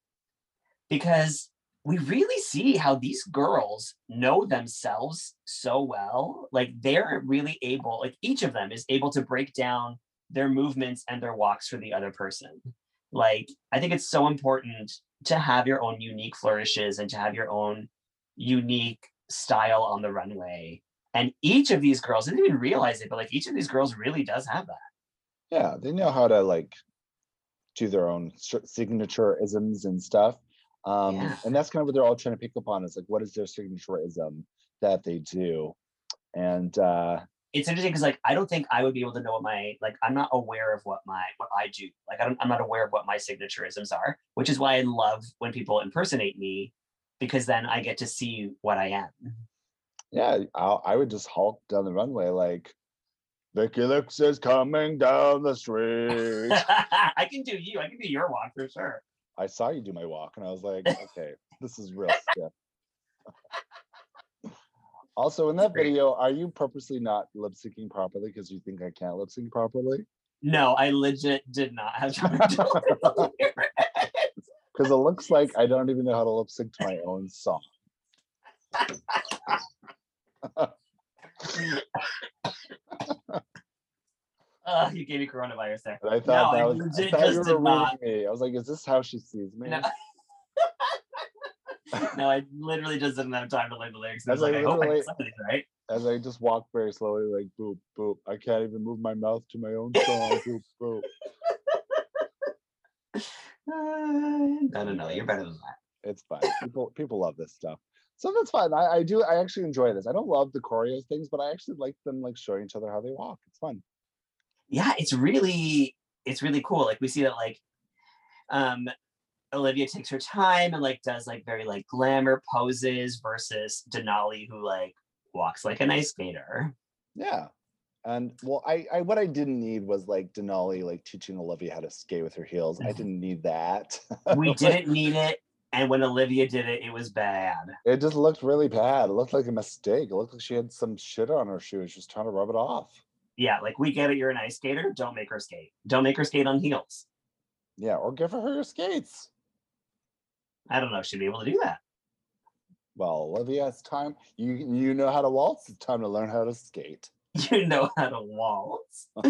Because we really see how these girls know themselves so well. Like they're really able, like each of them is able to break down their movements and their walks for the other person. Like I think it's so important to have your own unique flourishes and to have your own unique style on the runway. And each of these girls, I didn't even realize it, but like each of these girls really does have that. yeah, they know how to like do their own signature isms and stuff. Um, Yeah. and that's kind of what they're all trying to pick up on is like, what is their signatureism that they do? And uh, It's interesting because like I don't think I would be able to know what my like I'm not aware of what my what I do. Like I don't I'm not aware of what my signaturisms are, which is why I love when people impersonate me because then I get to see what I am. yeah, I'll, I would just hulk down the runway like, Vicky Lux is coming down the [laughs] street. I can do you. I can do your walk for sure. I saw you do my walk and I was like, okay, this is real stiff. [laughs] Also, in that video, are you purposely not lip syncing properly because you think I can't lip sync properly? No, I legit did not have time to look at the [laughs] lyrics. Because [laughs] it looks like I don't even know how to lip sync to my own song. Uh, you gave me coronavirus there. And I thought No, that was, I legit thought just you were reading not. me. I was like, is this how she sees me? No. [laughs] no, I literally just didn't have time to learn the lyrics. I was like, I hope I get some of these right. As I just walk very slowly, like boop, boop. I can't even move my mouth to my own [laughs] song. boop, boop. Uh, [laughs] no, no, no. You're better than that. It's fine. People people love this stuff. So that's fine. I, I do I actually enjoy this. I don't love the choreos things, but I actually like them like showing each other how they walk. It's fun. Yeah, it's really, it's really cool. Like we see that like, um, Olivia takes her time and like does like very like glamour poses versus Denali who like walks like an ice skater. Yeah. And well, I, I what I didn't need was like Denali like teaching Olivia how to skate with her heels. I didn't need that. We [laughs] didn't need it, and when Olivia did it, it was bad. It just looked really bad. It looked like a mistake. It looked like she had some shit on her shoes. She was trying to rub it off. Yeah, like we get it. You're an ice skater. Don't make her skate. Don't make her skate on heels. Yeah, or give her her skates. I don't know. if She'd be able to do that. Well, Olivia, it's time. You you know how to waltz. It's time to learn how to skate. [laughs] You know how to waltz. [laughs] [laughs]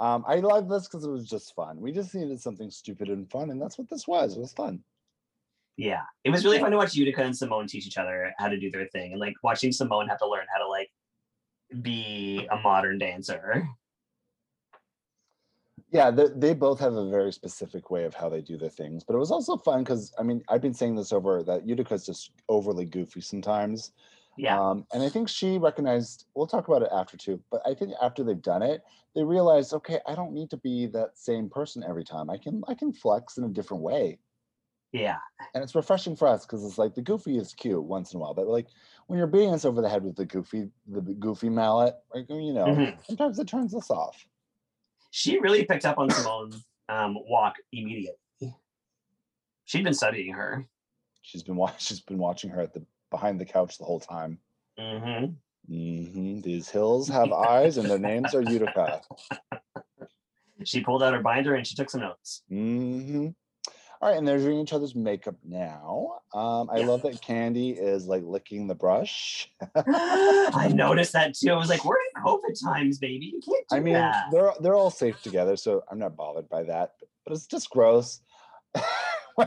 um, I love this because it was just fun. We just needed something stupid and fun, and that's what this was. It was fun. Yeah, it was really fun to watch Utica and Symone teach each other how to do their thing, and like watching Symone have to learn how to be a modern dancer. Yeah, they, they both have a very specific way of how they do their things, but it was also fun because I mean I've been saying this over that Utica's just overly goofy sometimes. Yeah. Um, and I think she recognized, we'll talk about it after too, but I think after they've done it, they realized, okay, I don't need to be that same person every time. I can I can flex in a different way. Yeah. And it's refreshing for us because it's like the goofy is cute once in a while, but like when you're beating us over the head with the goofy, the goofy mallet, like you know, Mhm. sometimes it turns us off. She really picked up on Symone's um, walk immediately. She'd been studying her. She's been watching. [laughs] She's been watching her at the behind the couch the whole time. hmm hmm These hills [laughs] have eyes, and their names are Utica. She pulled out her binder and she took some notes. hmm All right, and they're doing each other's makeup now. Um, I Yeah. love that Kandy is like licking the brush. [gasps] I [laughs] noticed that too. I was like, we're in COVID times, baby. You can't do I mean, that. they're they're all safe together, so I'm not bothered by that. But, but it's just gross. [laughs]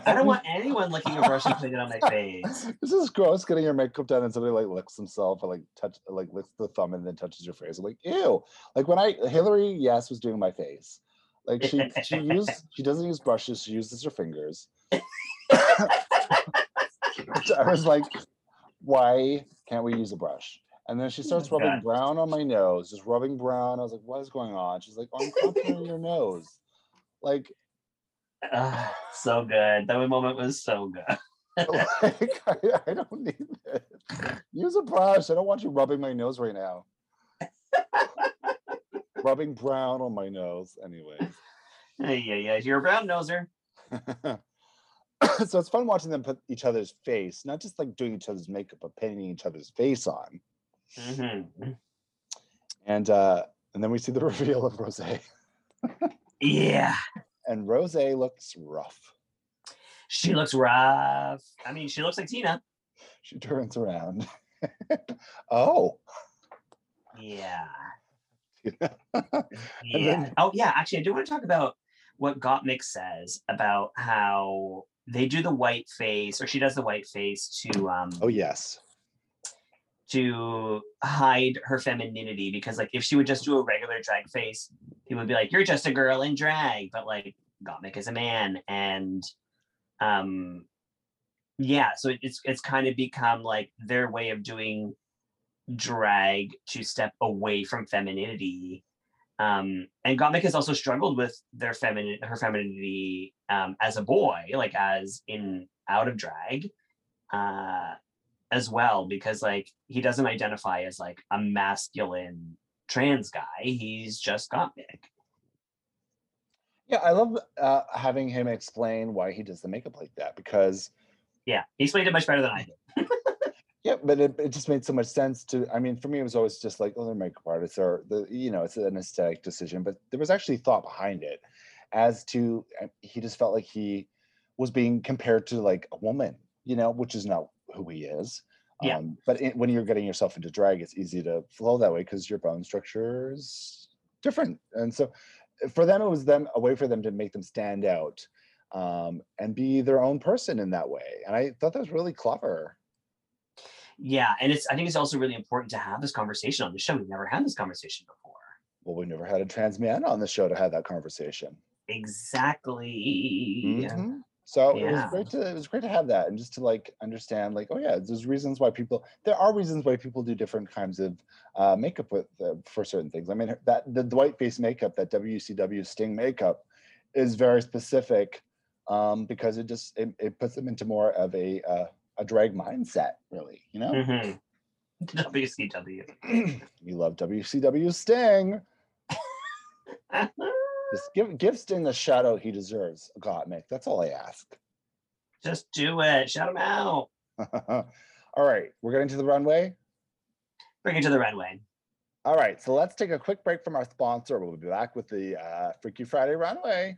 I don't want anyone licking a brush and putting it on my face. [laughs] This is gross getting your makeup done and somebody like licks themselves or like touch like licks the thumb and then touches your face. I'm like, ew. Like when I Hillary Yes was doing my face. Like she she [laughs] used she doesn't use brushes, she uses her fingers. [laughs] I was like, why can't we use a brush? And then she starts Oh, rubbing God. brown on my nose, just rubbing brown. I was like, what is going on? She's like, oh, I'm contouring your nose. Like, Ah, [sighs] so good. That moment was so good. [laughs] like I, I don't need it. Use a brush. I don't want you rubbing my nose right now. Rubbing brown on my nose, anyways. [laughs] Yeah, yeah, yeah. You're a brown noser. [laughs] so it's fun watching them put each other's face, not just like doing each other's makeup, but painting each other's face on. Mhm. And uh and then we see the [laughs] reveal of Rosé. Yeah. And Rosé looks rough. She looks rough. I mean, she looks like Tina. She turns around. oh. Yeah. [laughs] Yeah. then- oh, yeah. Actually, I do want to talk about what Gottmik says about how they do the white face, or she does the white face to um oh yes. to hide her femininity because like if she would just do a regular drag face, people would be like, You're just a girl in drag, but like Gottmik is a man. And um yeah, so it- it's it's kind of become like their way of doing drag to step away from femininity. Um, and Gottmik has also struggled with their feminine her femininity um, as a boy, like as in out of drag. Uh as well because like he doesn't identify as like a masculine trans guy he's just Gottmik. Yeah, I love uh, having him explain why he does the makeup like that because yeah he explained it much better than i did [laughs] Yeah, but it, it just made so much sense to. I mean, for me, it was always just like, oh, they're makeup artists, or the you know, it's an aesthetic decision. But there was actually thought behind it, as to uh, he just felt like he was being compared to like a woman, you know, which is not who he is. Yeah. Um, but it, when you're getting yourself into drag, it's easy to flow that way because your bone structure is different, and so for them, it was them a way for them to make them stand out um, and be their own person in that way. And I thought that was really clever. Yeah and it's i think it's also really important to have this conversation on the show We've never had this conversation before Well, we never had a trans man on the show to have that conversation. exactly Mhm. So it was great to it was great to have that and just to like understand like oh yeah there's reasons why people there are reasons why people do different kinds of uh, makeup with uh, for certain things. I mean that the, the white face makeup that WCW Sting makeup is very specific um, because it just it, it puts them into more of a uh, a drag mindset really you know [laughs] Mhm. wcw [clears throat] we love WCW Sting just give give Sting the shadow he deserves Gottmik that's all I ask. just do it shout him out [laughs] All right, we're getting to the runway. bring it to the runway All right, so let's take a quick break from our sponsor. We'll be back with the uh, Freaky Friday runway.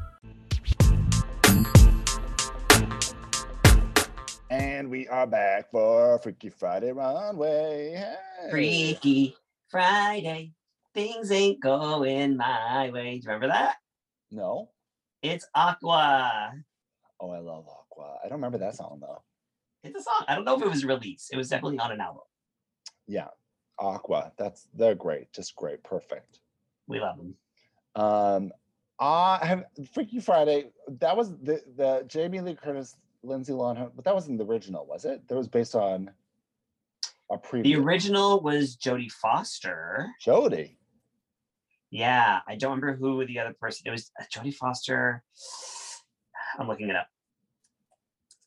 And we are back for Freaky Friday Runway. Hey. Freaky Friday. Things ain't going my way. Do you remember that? No. It's Aqua. Oh, I love Aqua. I don't remember that song though. It's a song. I don't know if it was released. It was definitely on an album. Yeah, Aqua. That's they're great. Just great. Perfect. We love them. Um, I have Freaky Friday. That was the the Jamie Lee Curtis, Lindsay Lohan, but that wasn't the original, was it? That was based on a pre. The original was Jodie Foster. Jodie. Yeah, I don't remember who the other person. It was uh, Jodie Foster. [sighs] I'm looking it up.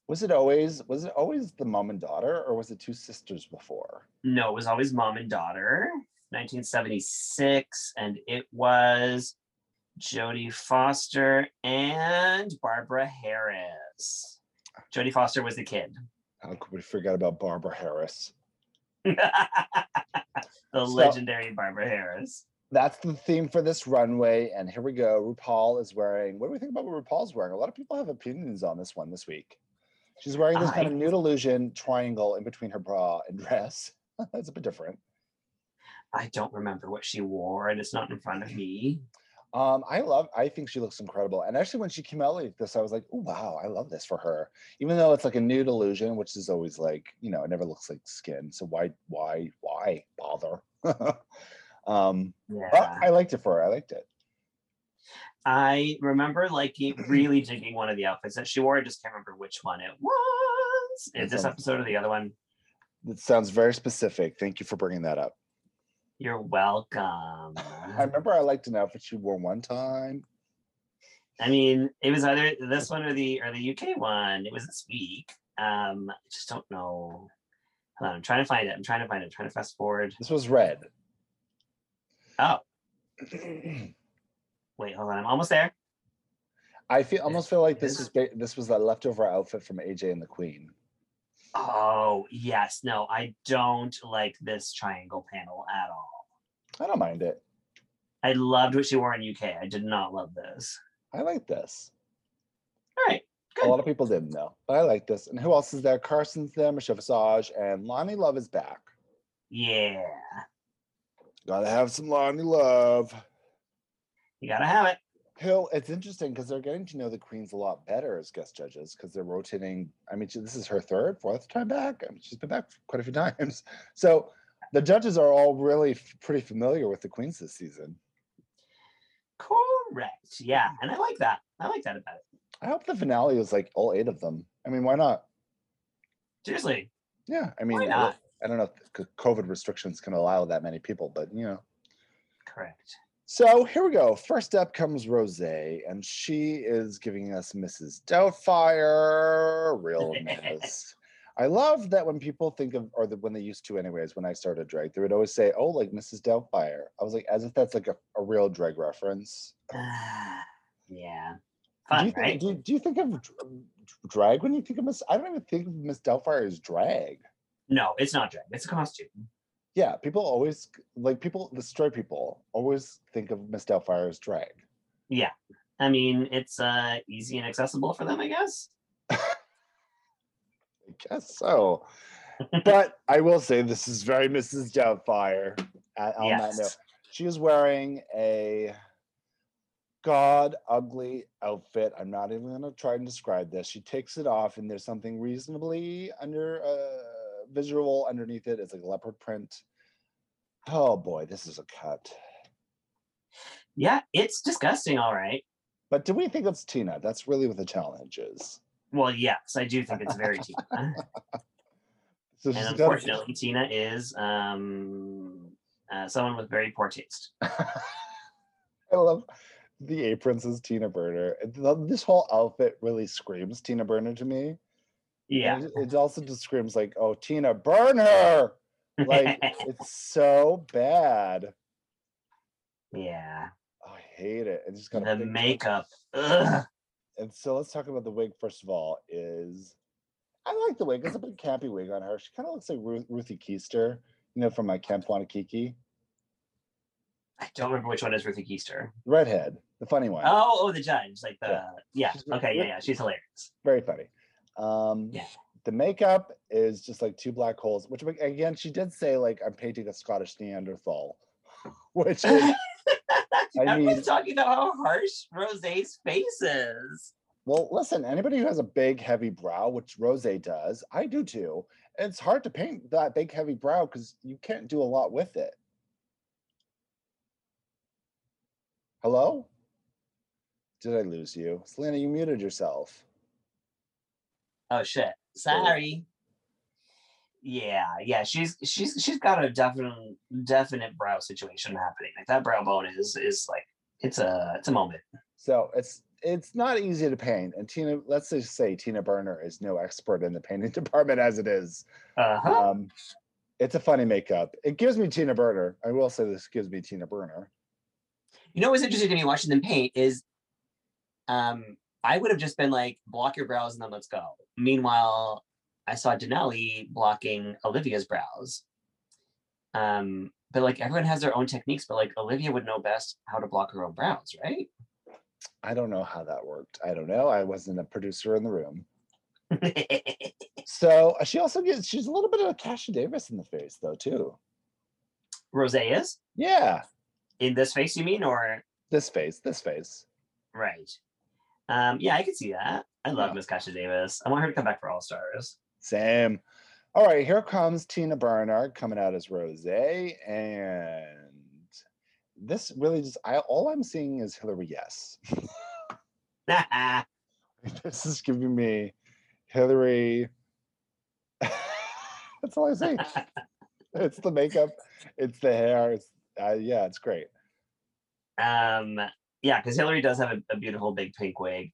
Was it always was it always the mom and daughter, or was it two sisters before? No, it was always mom and daughter. 1976, and it was Jodie Foster and Barbara Harris. Jodie Foster was the kid. How could we forget about Barbara Harris? [laughs] the So- legendary Barbara Harris. That's the theme for this runway, and here we go. RuPaul is wearing. What do we think about what RuPaul's wearing? A lot of people have opinions on this one this week. She's wearing this kind of nude illusion triangle in between her bra and dress. [laughs] That's a bit different. I don't remember what she wore, and it's not in front of me. Um, I love. I think she looks incredible. And actually, when she came out like this, I was like, "Oh wow, I love this for her." Even though it's like a nude illusion, which is always like, you know, it never looks like skin. So why, why, why bother? [laughs] um, Yeah. but I liked it for her. I liked it. I remember liking [clears throat] really digging one of the outfits that she wore. I just can't remember which one it was. That Is this episode or the other one? It sounds very specific. Thank you for bringing that up. You're welcome. I remember I liked an outfit she wore one time. I mean, it was either this one or the or the UK one. It was this week. Um, I just don't know. Hold on, I'm trying to find it. I'm trying to find it. I'm trying to fast forward. This was red. Oh, [clears throat] wait, hold on. I'm almost there. I feel almost feel like this Is- ba- this was a leftover outfit from AJ and the Queen. Oh, yes. No, I don't like this triangle panel at all. I don't mind it. I loved what she wore in UK. I did not love this. I like this. All right. A lot of people didn't though, but I like this. And who else is there? Carson's there, Michelle Visage, and Loni Love is back. Yeah. Gotta have some Loni Love. You gotta have it. Hill, it's interesting because they're getting to know the queens a lot better as guest judges because they're rotating. I mean, this is her third, fourth time back. I mean, she's been back quite a few [laughs] times. So the judges are all really f- pretty familiar with the queens this season. Correct. Yeah. Mm. And I like that. I like that about it. I hope the finale was like all eight of them. I mean, why not? Seriously. Yeah, I mean, Why I- not? I don't know if COVID restrictions can allow that many people, but you know. Correct. So here we go. First up comes Rosé, and she is giving us Mrs. Doubtfire, real miss. [laughs] I love that when people think of, or the, when they used to, anyways, when I started drag, they would always say, "Oh, like Mrs. Doubtfire." I was like, as if that's like a, a real drag reference. [sighs] yeah. do you think, right? do, do you think of drag when you think of Miss? I don't even think of Miss Doubtfire as drag. No, it's not drag. It's a costume. Yeah, people always like people. The straight people always think of Miss Doubtfire as drag. Yeah. I mean, it's uh easy and accessible for them, I guess. [laughs] I guess so. but [laughs] I will say this is very Mrs. Doubtfire. At, on that note, yes. she is wearing a god ugly outfit. I'm not even going to try and describe this. She takes it off, and there's something reasonably under uh, visual underneath it. It's like leopard print. Oh boy, this is a cut. Yeah, it's disgusting, all right. But do we think it's Tina? That's really what the challenge is. Well, yes, I do think it's very Tina. [laughs] So and unfortunately, Tina is um uh, someone with very poor taste. [laughs] I love the aprons as Tina Burner. This whole outfit really screams Tina Burner to me. Yeah. It, it also just screams like, "Oh, Tina burn her. Like [laughs] it's so bad. yeah. Oh, I hate it. It just got The makeup. Ugh. And so let's talk about the wig first of all. Is I like the wig. It's a big campy wig on her. She kind of looks like Ruth, Ruthie Keister, you know, from my Camp Wannakiki. I don't remember which one is Ruthie Keister. Redhead, the funny one. Oh, oh, the judge, like the Yeah. yeah. Okay, yeah, yeah. She's hilarious. very funny. Um, Yeah. the makeup is just like two black holes, which again, she did say like I'm painting a Scottish Neanderthal, [laughs] which [laughs] is I Everyone's mean- talking about how harsh Rosé's face is. well, listen, anybody who has a big heavy brow, which Rosé does, I do too. It's hard to paint that big heavy brow because you can't do a lot with it. Hello? Did I lose you? Selena, you muted yourself. Oh shit. Sorry. Yeah, yeah, she's she's she's got a definite definite brow situation happening. Like that brow bone is is like it's a it's a moment. So it's it's not easy to paint. And Tina, let's just say Tina Burner is no expert in the painting [laughs] department as it is. Uh-huh. Um, it's a funny makeup. It gives me Tina Burner. I will say this gives me Tina Burner. You know what's interesting to me watching them paint is um I would have just been like, block your brows and then let's go. Meanwhile, I saw Denali blocking Olivia's brows. Um, but like everyone has their own techniques, but like Olivia would know best how to block her own brows, right? I don't know how that worked. I don't know. I wasn't a producer in the room. [laughs] So uh, she also gets she's a little bit of a Kasha Davis in the face though too. Rosé is Yeah, in this face, you mean, or this face, this face. right? Um, yeah, I could see that. I love Yeah. Miss Kasha Davis. I want her to come back for All Stars. Same. All right, here comes Tina Burner coming out as Rosé, and this really just I all I'm seeing is Hillary. Yes, [laughs] [laughs] this is giving me Hillary. [laughs] That's all I see. it's the makeup, it's the hair. It's uh, yeah, it's great. Um, yeah, because Hillary does have a, a beautiful big pink wig.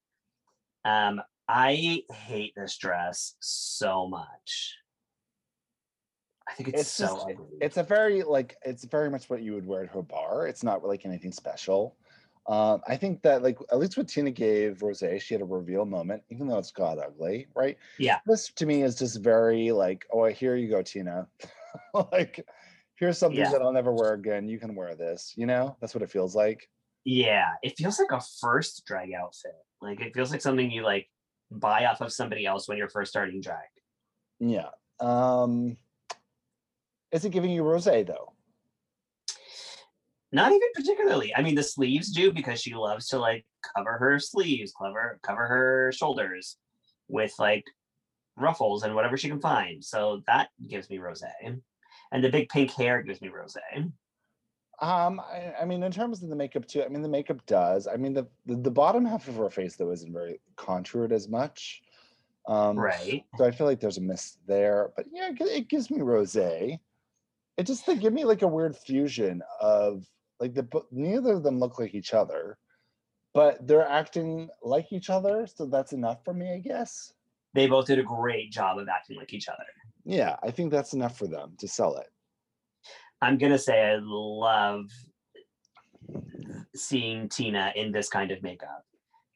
Um, I hate this dress so much. I think it's, It's so just- ugly. It's a very like it's very much what you would wear at her bar. It's not like anything special. Um, I think that like at least what Tina gave Rose, she had a reveal moment, even though it's god ugly, right? Yeah. This to me is just very like, oh, here you go, Tina. [laughs] like, here's something Yeah. that I'll never wear again. You can wear this. You know, that's what it feels like. Yeah, it feels like a first drag outfit. Like it feels like something you like buy off of somebody else when you're first starting drag. Yeah. Um, is it giving you Rosé though? Not even particularly. I mean, the sleeves do because she loves to like cover her sleeves, cover cover her shoulders with like ruffles and whatever she can find. So that gives me Rosé. And the big pink hair gives me Rosé. Um, I, I mean, in terms of the makeup too, I mean, the makeup does. I mean, the the, the bottom half of her face though isn't very contoured as much. Um, Right. So I feel like there's a miss there, but yeah, it it gives me rosé. It just they give me like a weird fusion of like the neither of them look like each other, but they're acting like each other, so that's enough for me, I guess. They both did a great job of acting like each other. Yeah, I think that's enough for them to sell it. I'm gonna say I love seeing Tina in this kind of makeup.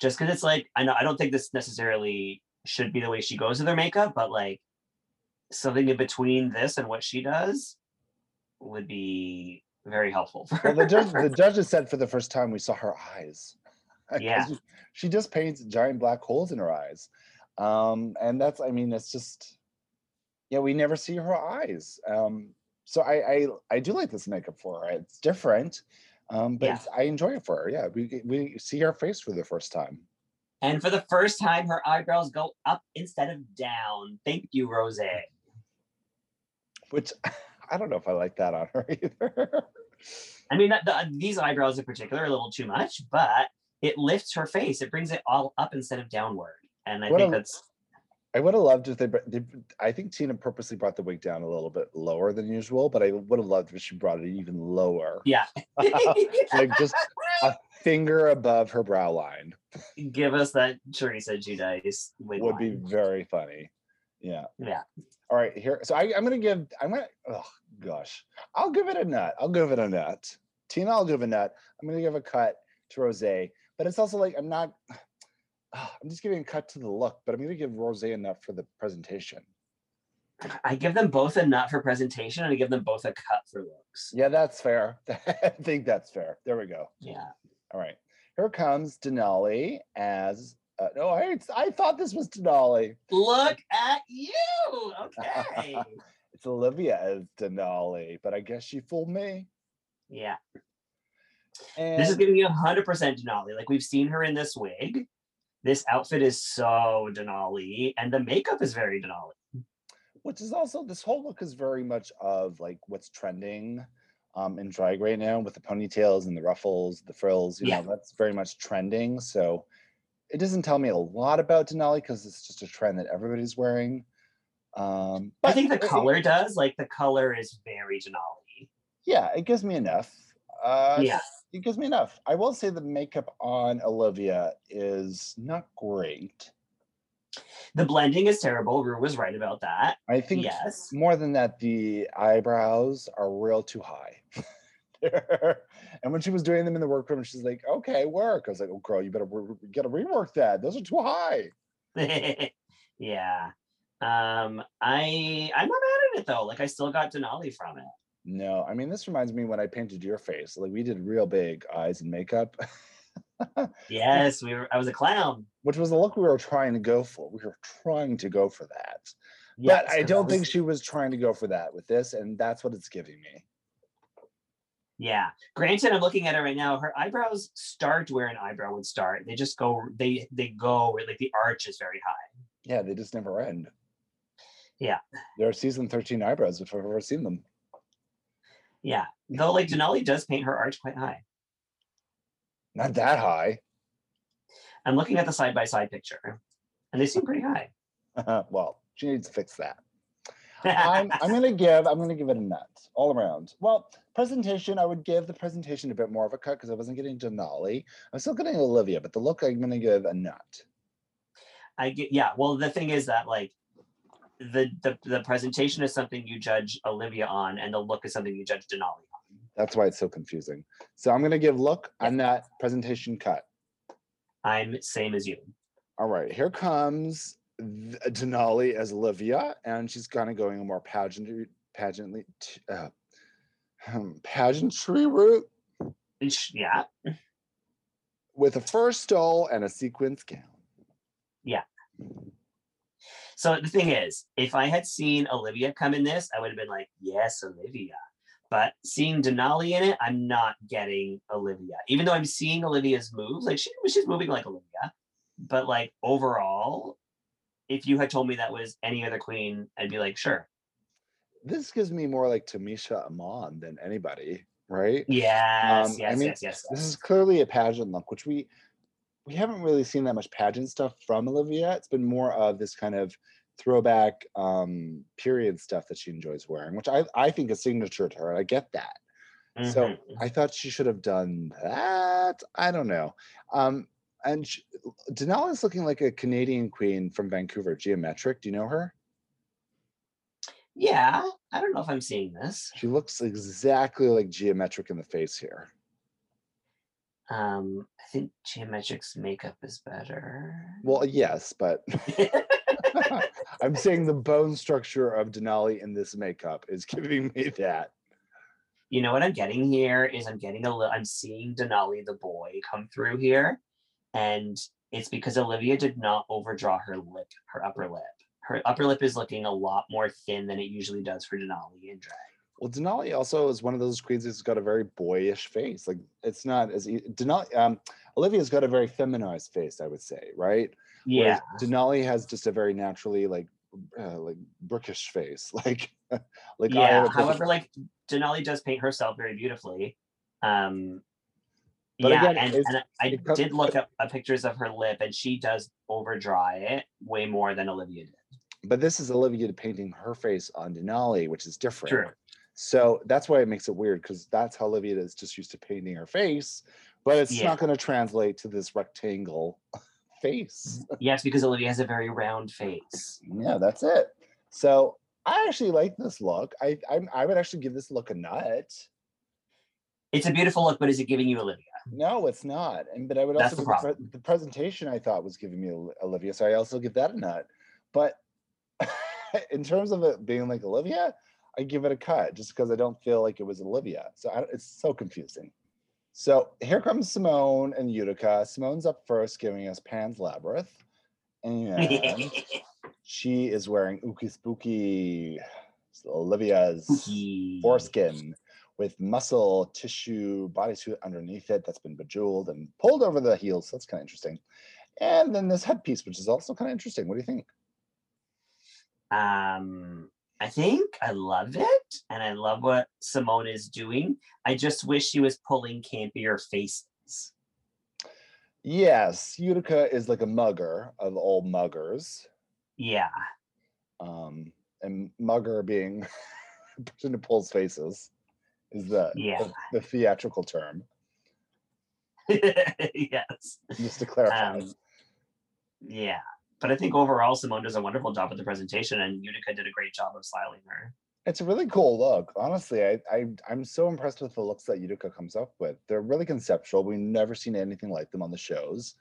Just because it's like I know I don't think this necessarily should be the way she goes with her makeup, but like something in between this and what she does would be very helpful for Well, the judge, the judges said for the first time we saw her eyes. [laughs] Yeah. she- she just paints giant black holes in her eyes, um, and that's I mean it's just yeah we never see her eyes. Um, so I, I I do like this makeup for her. It's different, um, but Yeah. I enjoy it for her. Yeah, we we see her face for the first time. And for the first time, her eyebrows go up instead of down. Thank you, Rosé. Which [laughs] I don't know if I like that on her [laughs] either. I mean, the, the- these eyebrows in particular are a little too much, but it lifts her face. It brings it all up instead of downward. And I What think a- that's I would have loved if they, they. I think Tina purposely brought the wig down a little bit lower than usual, but I would have loved if she brought it even lower. yeah. [laughs] like just a finger above her brow line Give us that Teresa Giudice wig would be very funny. Yeah. Yeah. All right. Here. So I, I'm gonna give. I'm gonna. Oh gosh. I'll give it a nut. I'll give it a nut. Tina, I'll give a nut. I'm gonna give a cut to Rosé, but it's also like I'm not. [sighs] I'm just giving a cut to the look, but I'm gonna give Rosé a nut for the presentation. [laughs] I give them both a nut for presentation and I give them both a cut for looks. Yeah, that's fair. [laughs] I think that's fair. There we go. Yeah. All right. Here comes Denali as Uh, no, I I thought this was Denali. Look at you. Okay. [laughs] It's Olivia as Denali, but I guess she fooled me. yeah. And This is giving you 100% Denali. Like we've seen her in this wig. This outfit is so Denali, and the makeup is very Denali. which is also this whole look is very much of like what's trending um in drag right now with the ponytails and the ruffles, the frills, you Yeah. know, that's very much trending. So it doesn't tell me a lot about Denali because it's just a trend that everybody's wearing. Um I think the color does. Like the color is very Denali. yeah, it gives me enough. Uh Yeah. It gives me enough. I will say the makeup on Olivia is not great. The blending is terrible. Ru was right about that. I think Yes. more than that, the eyebrows are real too high. [laughs] and when she was doing them in the workroom, she's like, "Okay, work." I was like, "Oh, girl, you better re- you gotta rework that. Those are too high." [laughs] yeah. Um, I I'm not mad at it though. Like I still got Denali from it. No, I mean this reminds me when I painted your face. Like we did real big eyes and makeup, Yes, we were I was a clown. [laughs] which was the look we were trying to go for. We were trying to go for that, Yes, but I don't was- think she was trying to go for that with this, and that's what it's giving me. Yeah. Granted, I'm looking at it right now. Her eyebrows start where an eyebrow would start. They just go, they they go where like the arch is very high. Yeah, they just never end. Yeah. They're season 13 eyebrows if I've ever seen them. Yeah. Though like Denali does paint her arch quite high. Not that high. I'm looking at the side by side picture, and they seem pretty high. [laughs] [laughs] well, she needs to fix that. I'm, I'm gonna [laughs] give I'm gonna give it a nut all around. Well, presentation I would give the presentation a bit more of a cut because I wasn't getting Denali. I'm still getting Olivia, but the look I'm gonna give a nut. I get yeah. Well, the thing is that like the the the presentation is something you judge Olivia on, and the look is something you judge Denali on. That's why it's so confusing. So I'm gonna give look a that presentation cut. I'm same as you. All right, here comes Denali as Olivia, and she's kind of going a more pageantry, pageantly, uh, um, pageantry route Yeah. with a fur stole and a sequins gown. So the thing is, if I had seen Olivia come in this, I would have been like, yes, Olivia. But seeing Denali in it, I'm not getting Olivia. Even though I'm seeing Olivia's moves, like she she's moving like Olivia. But like overall, if you had told me that was any other queen, I'd be like, sure. This gives me more like Tamisha Iman than anybody, right? Yes, Um, I yes, mean, yes, yes, This is clearly a pageant look, which we we haven't really seen that much pageant stuff from Olivia. It's been more of this kind of throwback um period stuff that she enjoys wearing, which I I think is signature to her. I get that. So Mhm. I thought she should have done that. I don't know. Um, and sh Denali is looking like a Canadian queen from Vancouver, Gia Metric. Do you know her? Yeah, I don't know if I'm seeing this. She looks exactly like Gia Metric in the face here. Um, I think Gia Metric's makeup is better. Well, yes, but [laughs] [laughs] I'm saying the bone structure of Denali in this makeup is giving me that. you know what I'm getting here is I'm getting a little I'm seeing Denali the boy come through here, and it's because Olivia did not overdraw her lip, her upper lip. Her upper lip is looking a lot more thin than it usually does for Denali in drag. Well, Denali also is one of those queens who's got a very boyish face. Like it's not as Denali. Um, Olivia's got a very feminized face, I would say, right? Yeah, Whereas Denali has just a very naturally like uh, like brookish face, [laughs] like like yeah. However, like Denali does paint herself very beautifully. Um, But yeah, again, and, and I did look up uh, pictures of her lip, and she does overdry it way more than Olivia did. but this is Olivia painting her face on Denali, which is different. True. So that's why it makes it weird because that's how Olivia is just used to painting her face, but it's Yeah. not going to translate to this rectangle [laughs] face. Yes, because Olivia has a very round face. yeah, that's it. So I actually like this look. I I'm, I would actually give this look a nut. It's a beautiful look, but is it giving you Olivia? No, it's not. And but I would That's also the, pre- the presentation I thought was giving me Olivia, so I also give that a nut. But [laughs] in terms of it being like Olivia, I give it a cut just because I don't feel like it was Olivia. So I, it's so confusing. So here comes Symone and Utica. Symone's up first, giving us Pan's Labyrinth. And [laughs] she is wearing Ookie Spooky, Olivia's Spooky. foreskin with muscle tissue bodysuit underneath it that's been bejeweled and pulled over the heels. So that's kind of interesting. And then this headpiece, which is also kind of interesting. What do you think? Um, I think I love it, and I love what Symone is doing. I just wish she was pulling campier faces. Yes, Utica is like a mugger of all muggers. Yeah, Um, and mugger being [laughs] person who pulls faces is the, Yeah. the, the theatrical term, [laughs] yes. just to clarify. Um, yeah, but I think overall Symone does a wonderful job with the presentation, and Utica did a great job of styling her. It's a really cool look. Honestly, I, I I'm so impressed with the looks that Utica comes up with. They're really conceptual. We've never seen anything like them on the shows.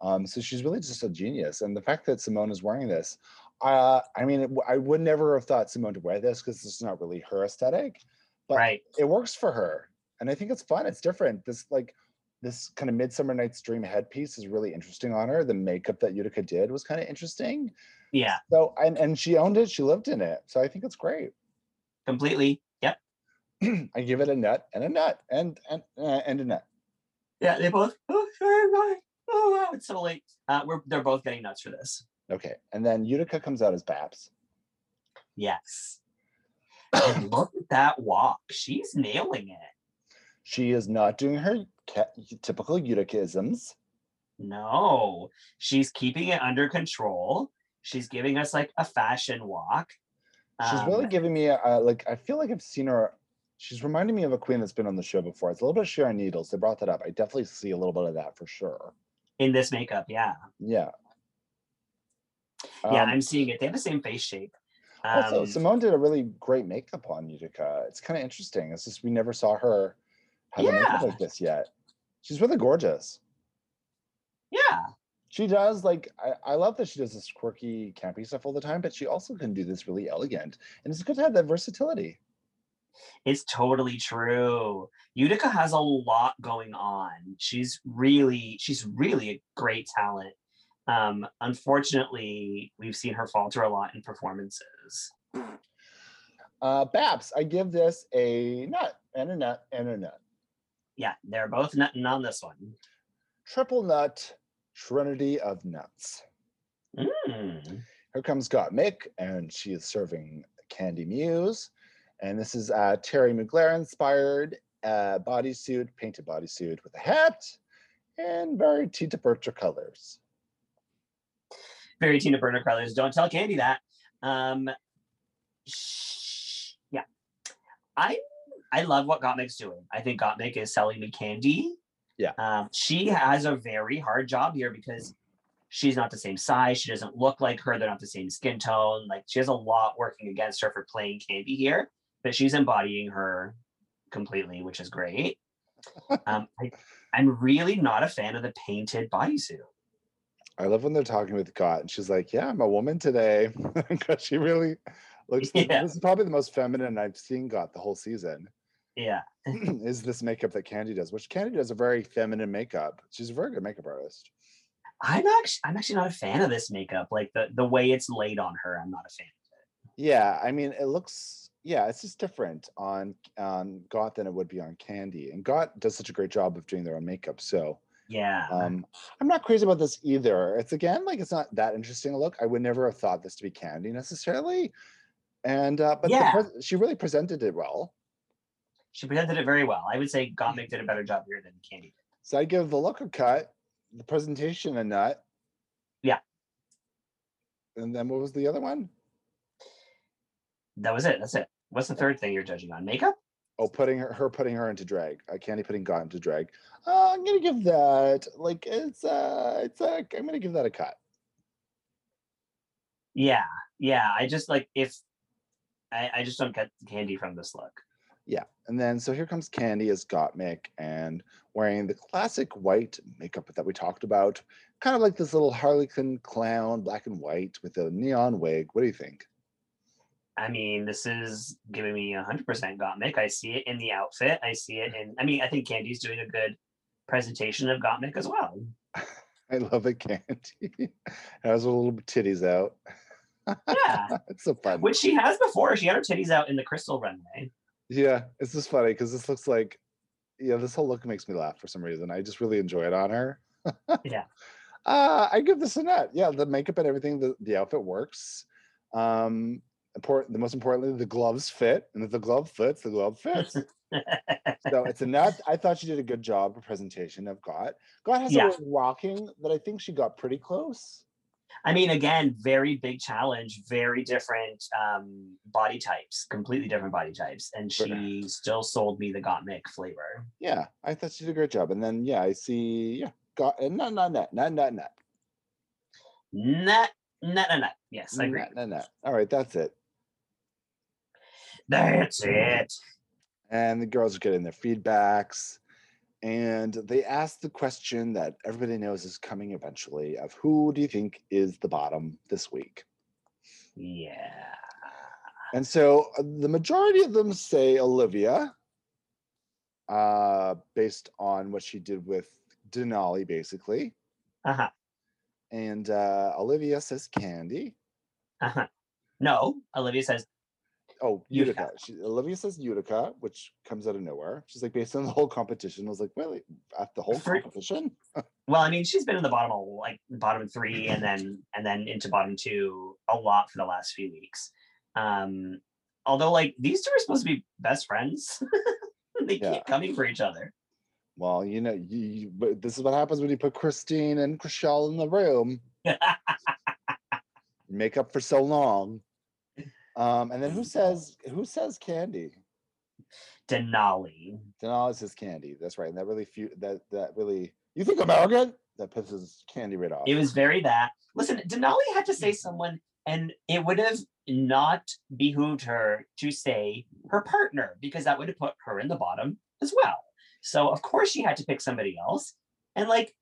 Um, so she's really just a genius. And the fact that Symone is wearing this, uh, I mean, I would never have thought Symone to wear this because this is not really her aesthetic, but right. it works for her. And I think it's fun. It's different. This like this kind of Midsummer Night's Dream headpiece is really interesting on her. The makeup that Utica did was kind of interesting. Yeah, So and and she owned it. She lived in it. So I think it's great. completely. Yep. [clears throat] I give it a nut and a nut and and uh, and a nut. Yeah, they both. Oh, sorry, bye. oh wow, it's so late. Uh, we're they're both getting nuts for this. Okay, and then Utica comes out as Babs. Yes. And look at that walk. She's nailing it. She is not doing her typical Uticaisms. No, she's keeping it under control. She's giving us like a fashion walk. She's really Um, giving me a, a like. I feel like I've seen her. She's reminding me of a queen that's been on the show before. It's a little bit of Sharon Needles. They brought that up. I definitely see a little bit of that for sure. in this makeup. Yeah. Yeah. Yeah, Um, I'm seeing it. They have the same face shape. also, Um, Symone did a really great makeup on Utica. It's kind of interesting. It's just we never saw her makeup Yeah. like this yet. She's really gorgeous. yeah. She does like I, I love that she does this quirky, campy stuff all the time, but she also can do this really elegant. And it's good to have that versatility. It's totally true. Utica has a lot going on. She's really, she's really a great talent. Um, unfortunately, we've seen her falter a lot in performances. Uh Babs, I give this a nut and a nut and a nut. Yeah, they're both nutting on this one. Triple nut, trinity of nuts. Mm. Here comes Gottmik, and she is serving Kandy Muse. And this is uh, Thierry Mugler inspired uh, bodysuit, painted bodysuit with a hat and very Tina Burner colors. Very Tina Burner colors. Don't tell Kandy that. Um, sh- yeah, I I love what Gottmik's doing. I think Gottmik is selling me kandy. Yeah. Um, she has a very hard job here because she's not the same size. She doesn't look like her. They're not the same skin tone. Like she has a lot working against her for playing Kandy here, but she's embodying her completely, which is great. [laughs] Um, I, I'm really not a fan of the painted bodysuit. I love when they're talking with Got, and she's like, Yeah, I'm a woman today. [laughs] Because she really looks, [laughs] Yeah. this is probably the most feminine I've seen Got the whole season. Yeah. [clears throat] is this makeup that Kandy does, which Kandy does a very feminine makeup. She's a very good makeup artist. I'm actually I'm actually not a fan of this makeup. Like the the way it's laid on her, I'm not a fan. Yeah, I mean, it looks yeah, it's just different on on Got than it would be on Kandy. And Got does such a great job of doing their own makeup. So Yeah. um I'm not crazy about this either. It's again like it's not that interesting a look. I would never have thought this to be Kandy necessarily. And uh but Yeah. pres- she really presented it well. She presented it very well. I would say Gottmik did a better job here than Kandy did. So I give the look a cut, the presentation a nut. Yeah. And then what was the other one? That was it. That's it. What's the third thing you're judging on? Makeup? Oh, putting her, her putting her into drag. Uh, Kandy putting God into drag. Uh, I'm gonna give that like it's uh it's uh I'm gonna give that a cut. Yeah. Yeah. I just like if I, I just don't get Kandy from this look. Yeah, and then so here comes Kandy as Gottmik and wearing the classic white makeup that we talked about, kind of like this little Harlequin clown, black and white with a neon wig. What do you think? I mean, this is giving me 100% Gottmik. I see it in the outfit. I see it in, I mean, I think Kandy's doing a good presentation of Gottmik as well. [laughs] I love it, Kandy. [laughs] Has her little titties out. Yeah. [laughs] it's so fun. Which she has before. She had her titties out in the crystal runway. Yeah, it's just funny because this looks like, yeah, this whole look makes me laugh for some reason. I just really enjoy it on her. Yeah. [laughs] Uh, I give this a net. Yeah, the makeup and everything, the, the outfit works. Um, important. The most importantly, the gloves fit, and if the glove fits, the glove fits. so it's a net. I thought she did a good job of presentation of God. God has Yeah. a way of walking that I think she got pretty close. I mean, again, very big challenge, very different um, body types, completely different body types. And Sure. she still sold me the Gottmik flavor. Yeah, I thought she did a great job. And then yeah, I see. Yeah, got and not not net, not not net. Nut, nut, nut, nut. Yes, I agree. Net, net, net. All right, that's it. That's it. and the girls are getting their feedbacks and they ask the question that everybody knows is coming eventually of who do you think is the bottom this week Yeah. and so uh, the majority of them say olivia uh based on what she did with denali basically Uh-huh. and uh olivia says kandy Uh-huh. No, Olivia says, oh Utica. utica, She, olivia says utica which comes out of nowhere she's like based on the whole competition i was like really at the whole For- competition [laughs] well, I mean, she's been in the bottom of like bottom three and then and then into bottom two a lot for the last few weeks. Um, although like these two are supposed to be best friends. [laughs] they Yeah. keep coming for each other. Well, you know, you, you, but this is what happens when you put Christine and Chrishell in the room. [laughs] Make up for so long. Um, and then who says who says Kandy? Denali. Denali says Kandy. That's right. And that really few that that really you think American? That pisses Kandy right off. It was very that. Listen, Denali had to say someone, and it would have not behooved her to say her partner because that would have put her in the bottom as well. So of course she had to pick somebody else. And like,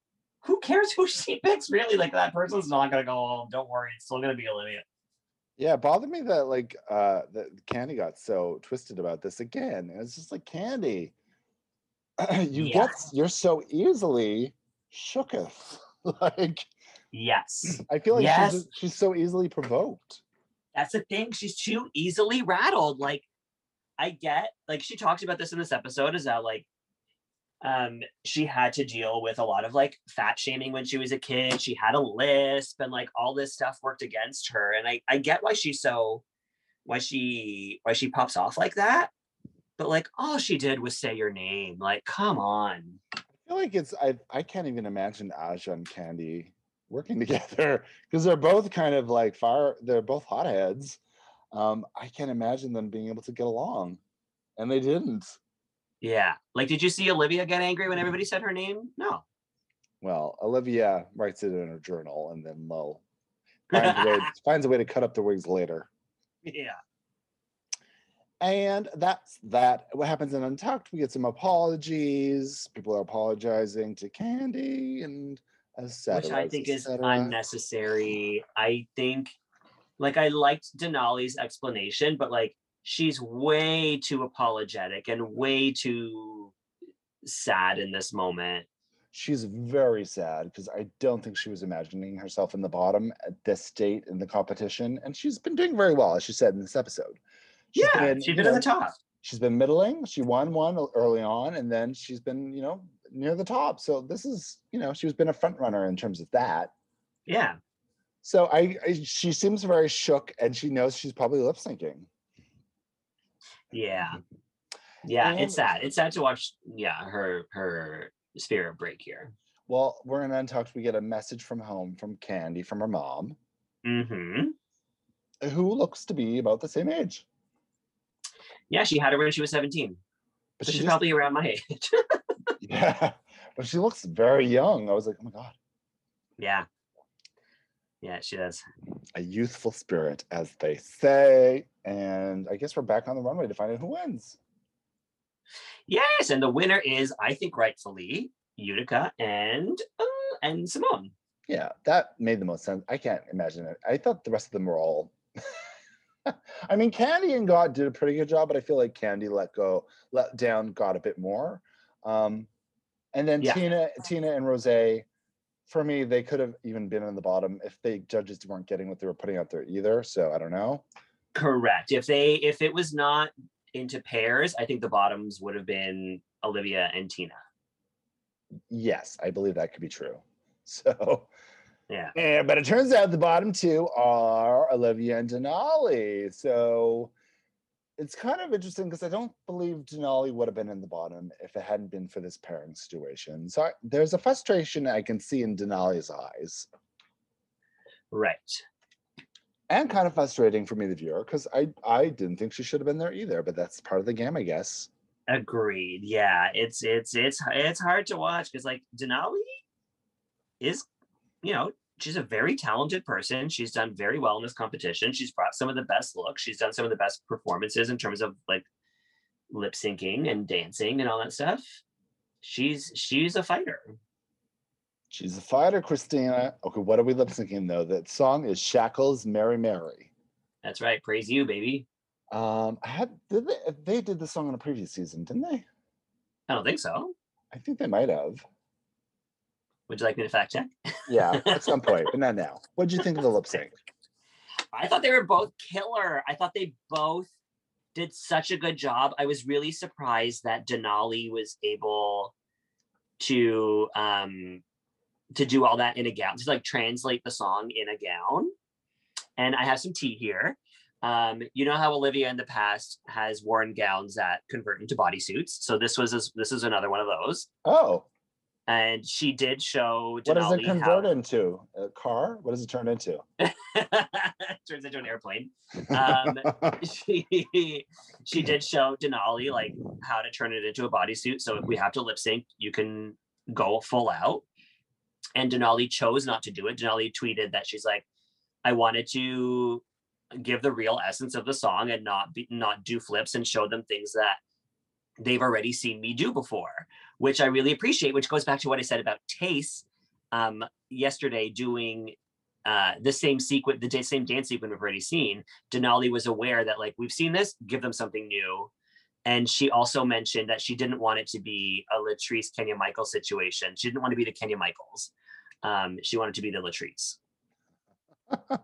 who cares who [laughs] she picks? Really, like that person's not gonna go home. Don't worry, it's still gonna be Olivia. Yeah, it bothered me that like uh that Kandy got so twisted about this again. And it's just like Kandy. [clears throat] you Yeah. get you're so easily shooketh. [laughs] like Yes, I feel like Yes. she's she's so easily provoked. that's the thing. She's too easily rattled. Like, I get like she talked about this in this episode is that like um she had to deal with a lot of like fat shaming when she was a kid. She had a lisp and like all this stuff worked against her. And I I get why she's so why she why she pops off like that. But like all she did was say your name. Like, come on. I feel like it's I I can't even imagine Aja and Kandy working [laughs] together because they're both kind of like fire. They're both hotheads. Um, I can't imagine them being able to get along, and they didn't. Yeah. Like, did you see Olivia get angry when everybody said her name? No. Well, Olivia writes it in her journal, and then Lo [laughs] finds a way finds a way to cut up the wigs later. Yeah. And that's that. What happens in Untucked? We get some apologies. People are apologizing to Kandy and etc. which I think is unnecessary. I think, like, I liked Denali's explanation, but like, she's way too apologetic and way too sad in this moment. She's very sad because I don't think she was imagining herself in the bottom at this state in the competition, and she's been doing very well, as she said in this episode. She's yeah, been, she's you been at the top. She's been middling. She won one early on, and then she's been, you know, near the top. So this is, you know, she's been a front runner in terms of that. Yeah, So I, I she seems very shook, and she knows she's probably lip syncing. Yeah, yeah. And- It's sad. It's sad to watch. Yeah, her her spirit break here. Well, we're in Untucked. We get a message from home from Kandy from her mom, Mm-hmm. who looks to be about the same age. Yeah, she had her when she was seventeen. But So she she's just- probably around my age. [laughs] yeah, but she looks very young. I was like, oh my god, yeah, yeah, she does. a youthful spirit, as they say. And I guess we're back on the runway to find out who wins. Yes, and the winner is, I think, rightfully Utica and uh, and Symone. Yeah, that made the most sense. I can't imagine it. I thought the rest of them were all [laughs] I mean, Kandy and God did a pretty good job, but I feel like Kandy let go, let down God a bit more. Um, and then Yeah. Tina, Tina and Rosé, for me, they could have even been in the bottom if the judges weren't getting what they were putting out there either. So I don't know. Correct. If they if it was not into pairs, I think the bottoms would have been Olivia and Tina. Yes, I believe that could be true. [laughs] So, Yeah. yeah, but it turns out the bottom two are Olivia and Denali. So it's kind of interesting because I don't believe Denali would have been in the bottom if it hadn't been for this pairing situation. So I, there's a frustration I can see in Denali's eyes, Right. and kind of frustrating for me, the viewer, because I I didn't think she should have been there either. But that's part of the game, I guess. Agreed. Yeah. It's it's it's it's hard to watch because like Denali is, you know, she's a very talented person. She's done very well in this competition. She's brought some of the best looks. She's done some of the best performances in terms of like lip syncing and dancing and all that stuff. She's she's a fighter. She's a fighter, Christina. Okay, what are we lip syncing though? That song is Shackles, Mary Mary. That's right. Praise you, baby. Um, I had did they, they did the song on a previous season, didn't they? I don't think so. I think they might have. Would you like me to fact check? Yeah, at some [laughs] point, but not now. What did you think of the lip sync? I thought they were both killer. I thought they both did such a good job. I was really surprised that Denali was able to um to do all that in a gown, to like translate the song in a gown. And I have some tea here. Um, you know how Olivia in the past has worn gowns that convert into bodysuits. So this was a, this is another one of those. Oh, And she did show Denali what does it convert how into? A car? What does it turn into? [laughs] turns into an airplane. Um, [laughs] she she did show Denali like how to turn it into a bodysuit. So if we have to lip sync, you can go full out. And Denali chose not to do it. Denali tweeted that she's like, I wanted to give the real essence of the song and not be not do flips and show them things that they've already seen me do before, which I really appreciate, which goes back to what I said about Taste um yesterday doing uh the same sequence the same dance sequence we've already seen. Denali was aware that like we've seen this give them something new. And she also mentioned that she didn't want it to be a latrice kenya michael situation. She didn't want to be the kenya michaels. Um she wanted to be the latrice. [laughs]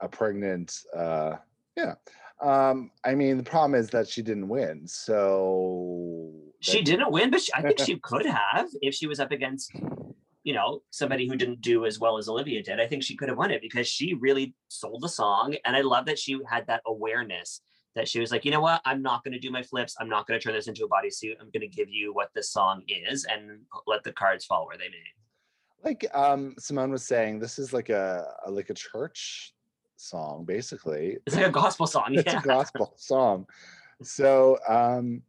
A pregnant uh yeah. Um, I mean the problem is that she didn't win. So she didn't win but she, i think [laughs] she could have if she was up against you know somebody who didn't do as well as olivia did. I think she could have won it because she really sold the song and i love that she had that awareness that she was like you know what? I'm not going to do my flips. I'm not going to turn this into a bodysuit. I'm going to give you what this song is and let the cards fall where they may. Like um Symone was saying, this is like a, a like a church song, basically. it's like a gospel song [laughs] it's yeah a gospel song. So um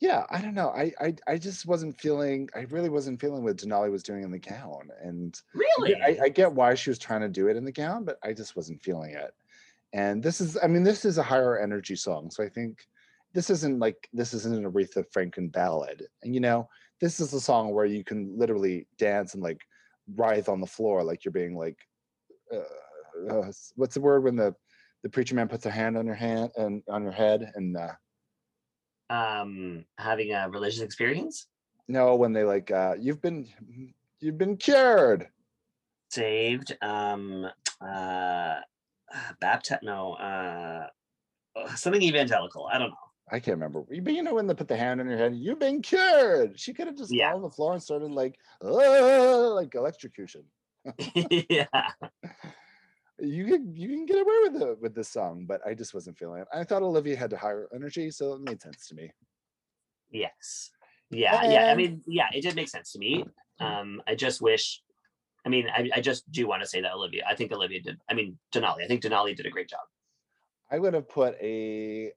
yeah, I don't know. I, I I just wasn't feeling I really wasn't feeling what Denali was doing in the gown. And really I, I get why she was trying to do it in the gown, but I just wasn't feeling it. And this is I mean, this is a higher energy song. So I think this isn't like this isn't an Aretha Franklin ballad. And you know, this is a song where you can literally dance and like writhe on the floor like you're being like uh, uh, what's the word when the the preacher man puts a hand on your hand and on your head and uh um having a religious experience no when they like uh you've been you've been cured saved um uh baptized no uh uh, something evangelical i don't know I can't remember. But you know when they put the hand on your head, you've been cured. She could have just Yeah. on the floor and started like, like electrocution. [laughs] yeah [laughs] You can you can get away with it with this song, but I just wasn't feeling it. I thought Olivia had the higher energy, so it made sense to me. Yes. Yeah. Yeah. I mean, yeah, it did make sense to me. Um, I just wish, I mean, I, I just do want to say that Olivia, I think Olivia did, I mean, Denali, I think Denali did a great job. I would have put a,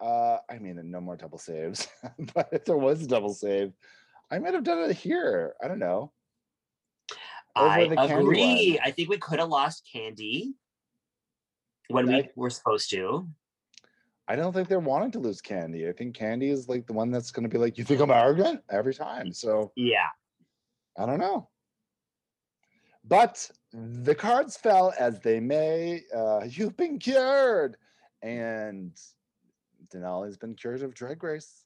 uh, I mean, no more double saves, [laughs] but if there was a double save, I might have done it here. I don't know. I agree. I think we could have lost Kandy when we I- were supposed to. I don't think they're wanting to lose Kandy. I think Kandy is like the one that's going to be like, you think I'm arrogant every time. So Yeah. I don't know. But the cards fell as they may. Uh, you've been cured, and Denali's been cured of Drag Race.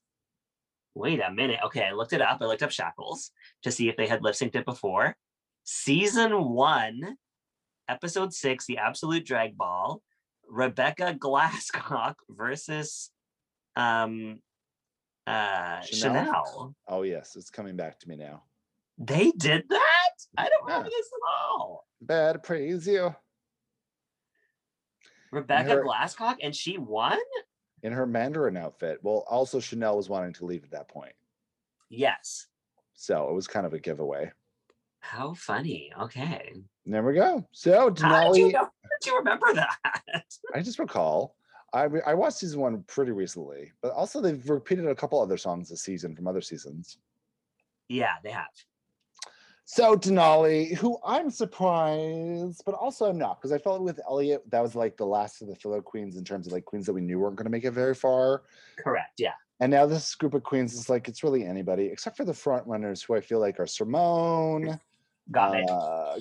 Wait a minute. Okay, I looked it up. I looked up Shackles to see if they had lip synced it before. Season one, episode six, The Absolut Drag Ball, Rebecca Glasscock [laughs] versus um uh Shannel? Shannel. Oh yes, it's coming back to me now. They did that? I don't remember Yeah. this at all. Bad praise you Rebecca her- Glasscock and she won? in her Mandarin outfit. Well, also Shannel was wanting to leave at that point, Yes. so it was kind of a giveaway. How funny. Okay. There we go. So How did you Denali, know? How [laughs] did you remember that? I just recall. I I watched season one pretty recently, but also they've repeated a couple other songs this season from other seasons. yeah, they have. So Denali, who I'm surprised, but also I'm not, because I felt with Elliott that was like the last of the filler queens in terms of like queens that we knew weren't going to make it very far. Correct. Yeah. And now this group of queens is like it's really anybody except for the front runners who I feel like are Symone, Got it. uh,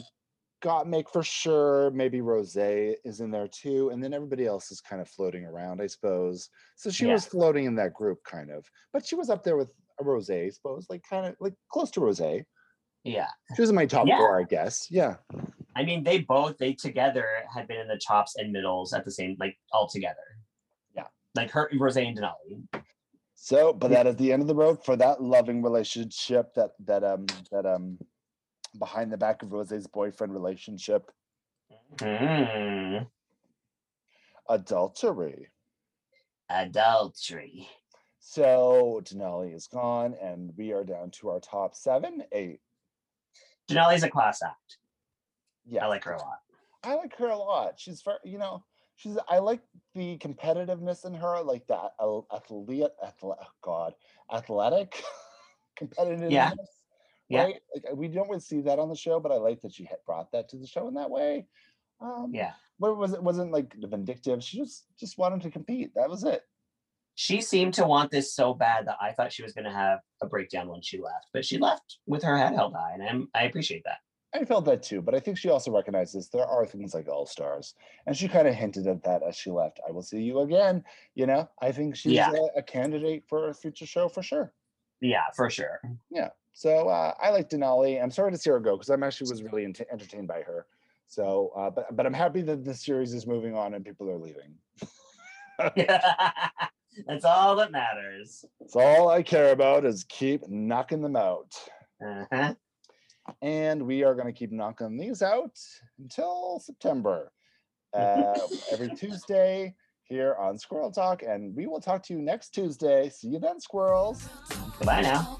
Gottmik for sure. Maybe Rosé is in there too, and then everybody else is kind of floating around, I suppose. So she Yeah. was floating in that group, kind of, but she was up there with Rosé, I suppose, like kind of like close to Rosé. Yeah. She was in my top Yeah. four, I guess. Yeah. I mean, they both they together had been in the tops and middles at the same like all together. Yeah. Like her Rosé and Denali. So, but that is the end of the road for that loving relationship that that um that um behind the back of Rosé's boyfriend relationship, Mm, adultery. adultery. So Denali is gone, and we are down to our top seven, eight. Denali's a class act. Yeah, I like her a lot. I like her a lot. She's very, you know, she's. I like the competitiveness in her, like that athlete, athlete, oh God, athletic [laughs] competitiveness. Yeah. Right? Like we don't really see that on the show, but I like that she had brought that to the show in that way. Um, Yeah. But was it wasn't like vindictive. She just just wanted to compete. That was it. She seemed to want this so bad that I thought she was going to have a breakdown when she left, but she left with her head held high, and I'm, I appreciate that. I felt that too, but I think she also recognizes there are things like All Stars, and she kind of hinted at that as she left. I will see you again. You know, I think she's Yeah. a, a candidate for a future show for sure. Yeah, for sure. Yeah. So uh, I like Denali. I'm sorry to see her go because I'm actually was really ent- entertained by her. So, uh, but but I'm happy that the series is moving on and people are leaving. [laughs] That's all that matters. It's all I care about is keep knocking them out. Uh-huh. and we are going to keep knocking these out until September. [laughs] Uh, every Tuesday here on Squirrel Talk, and we will talk to you next Tuesday. See you then, squirrels. Goodbye now.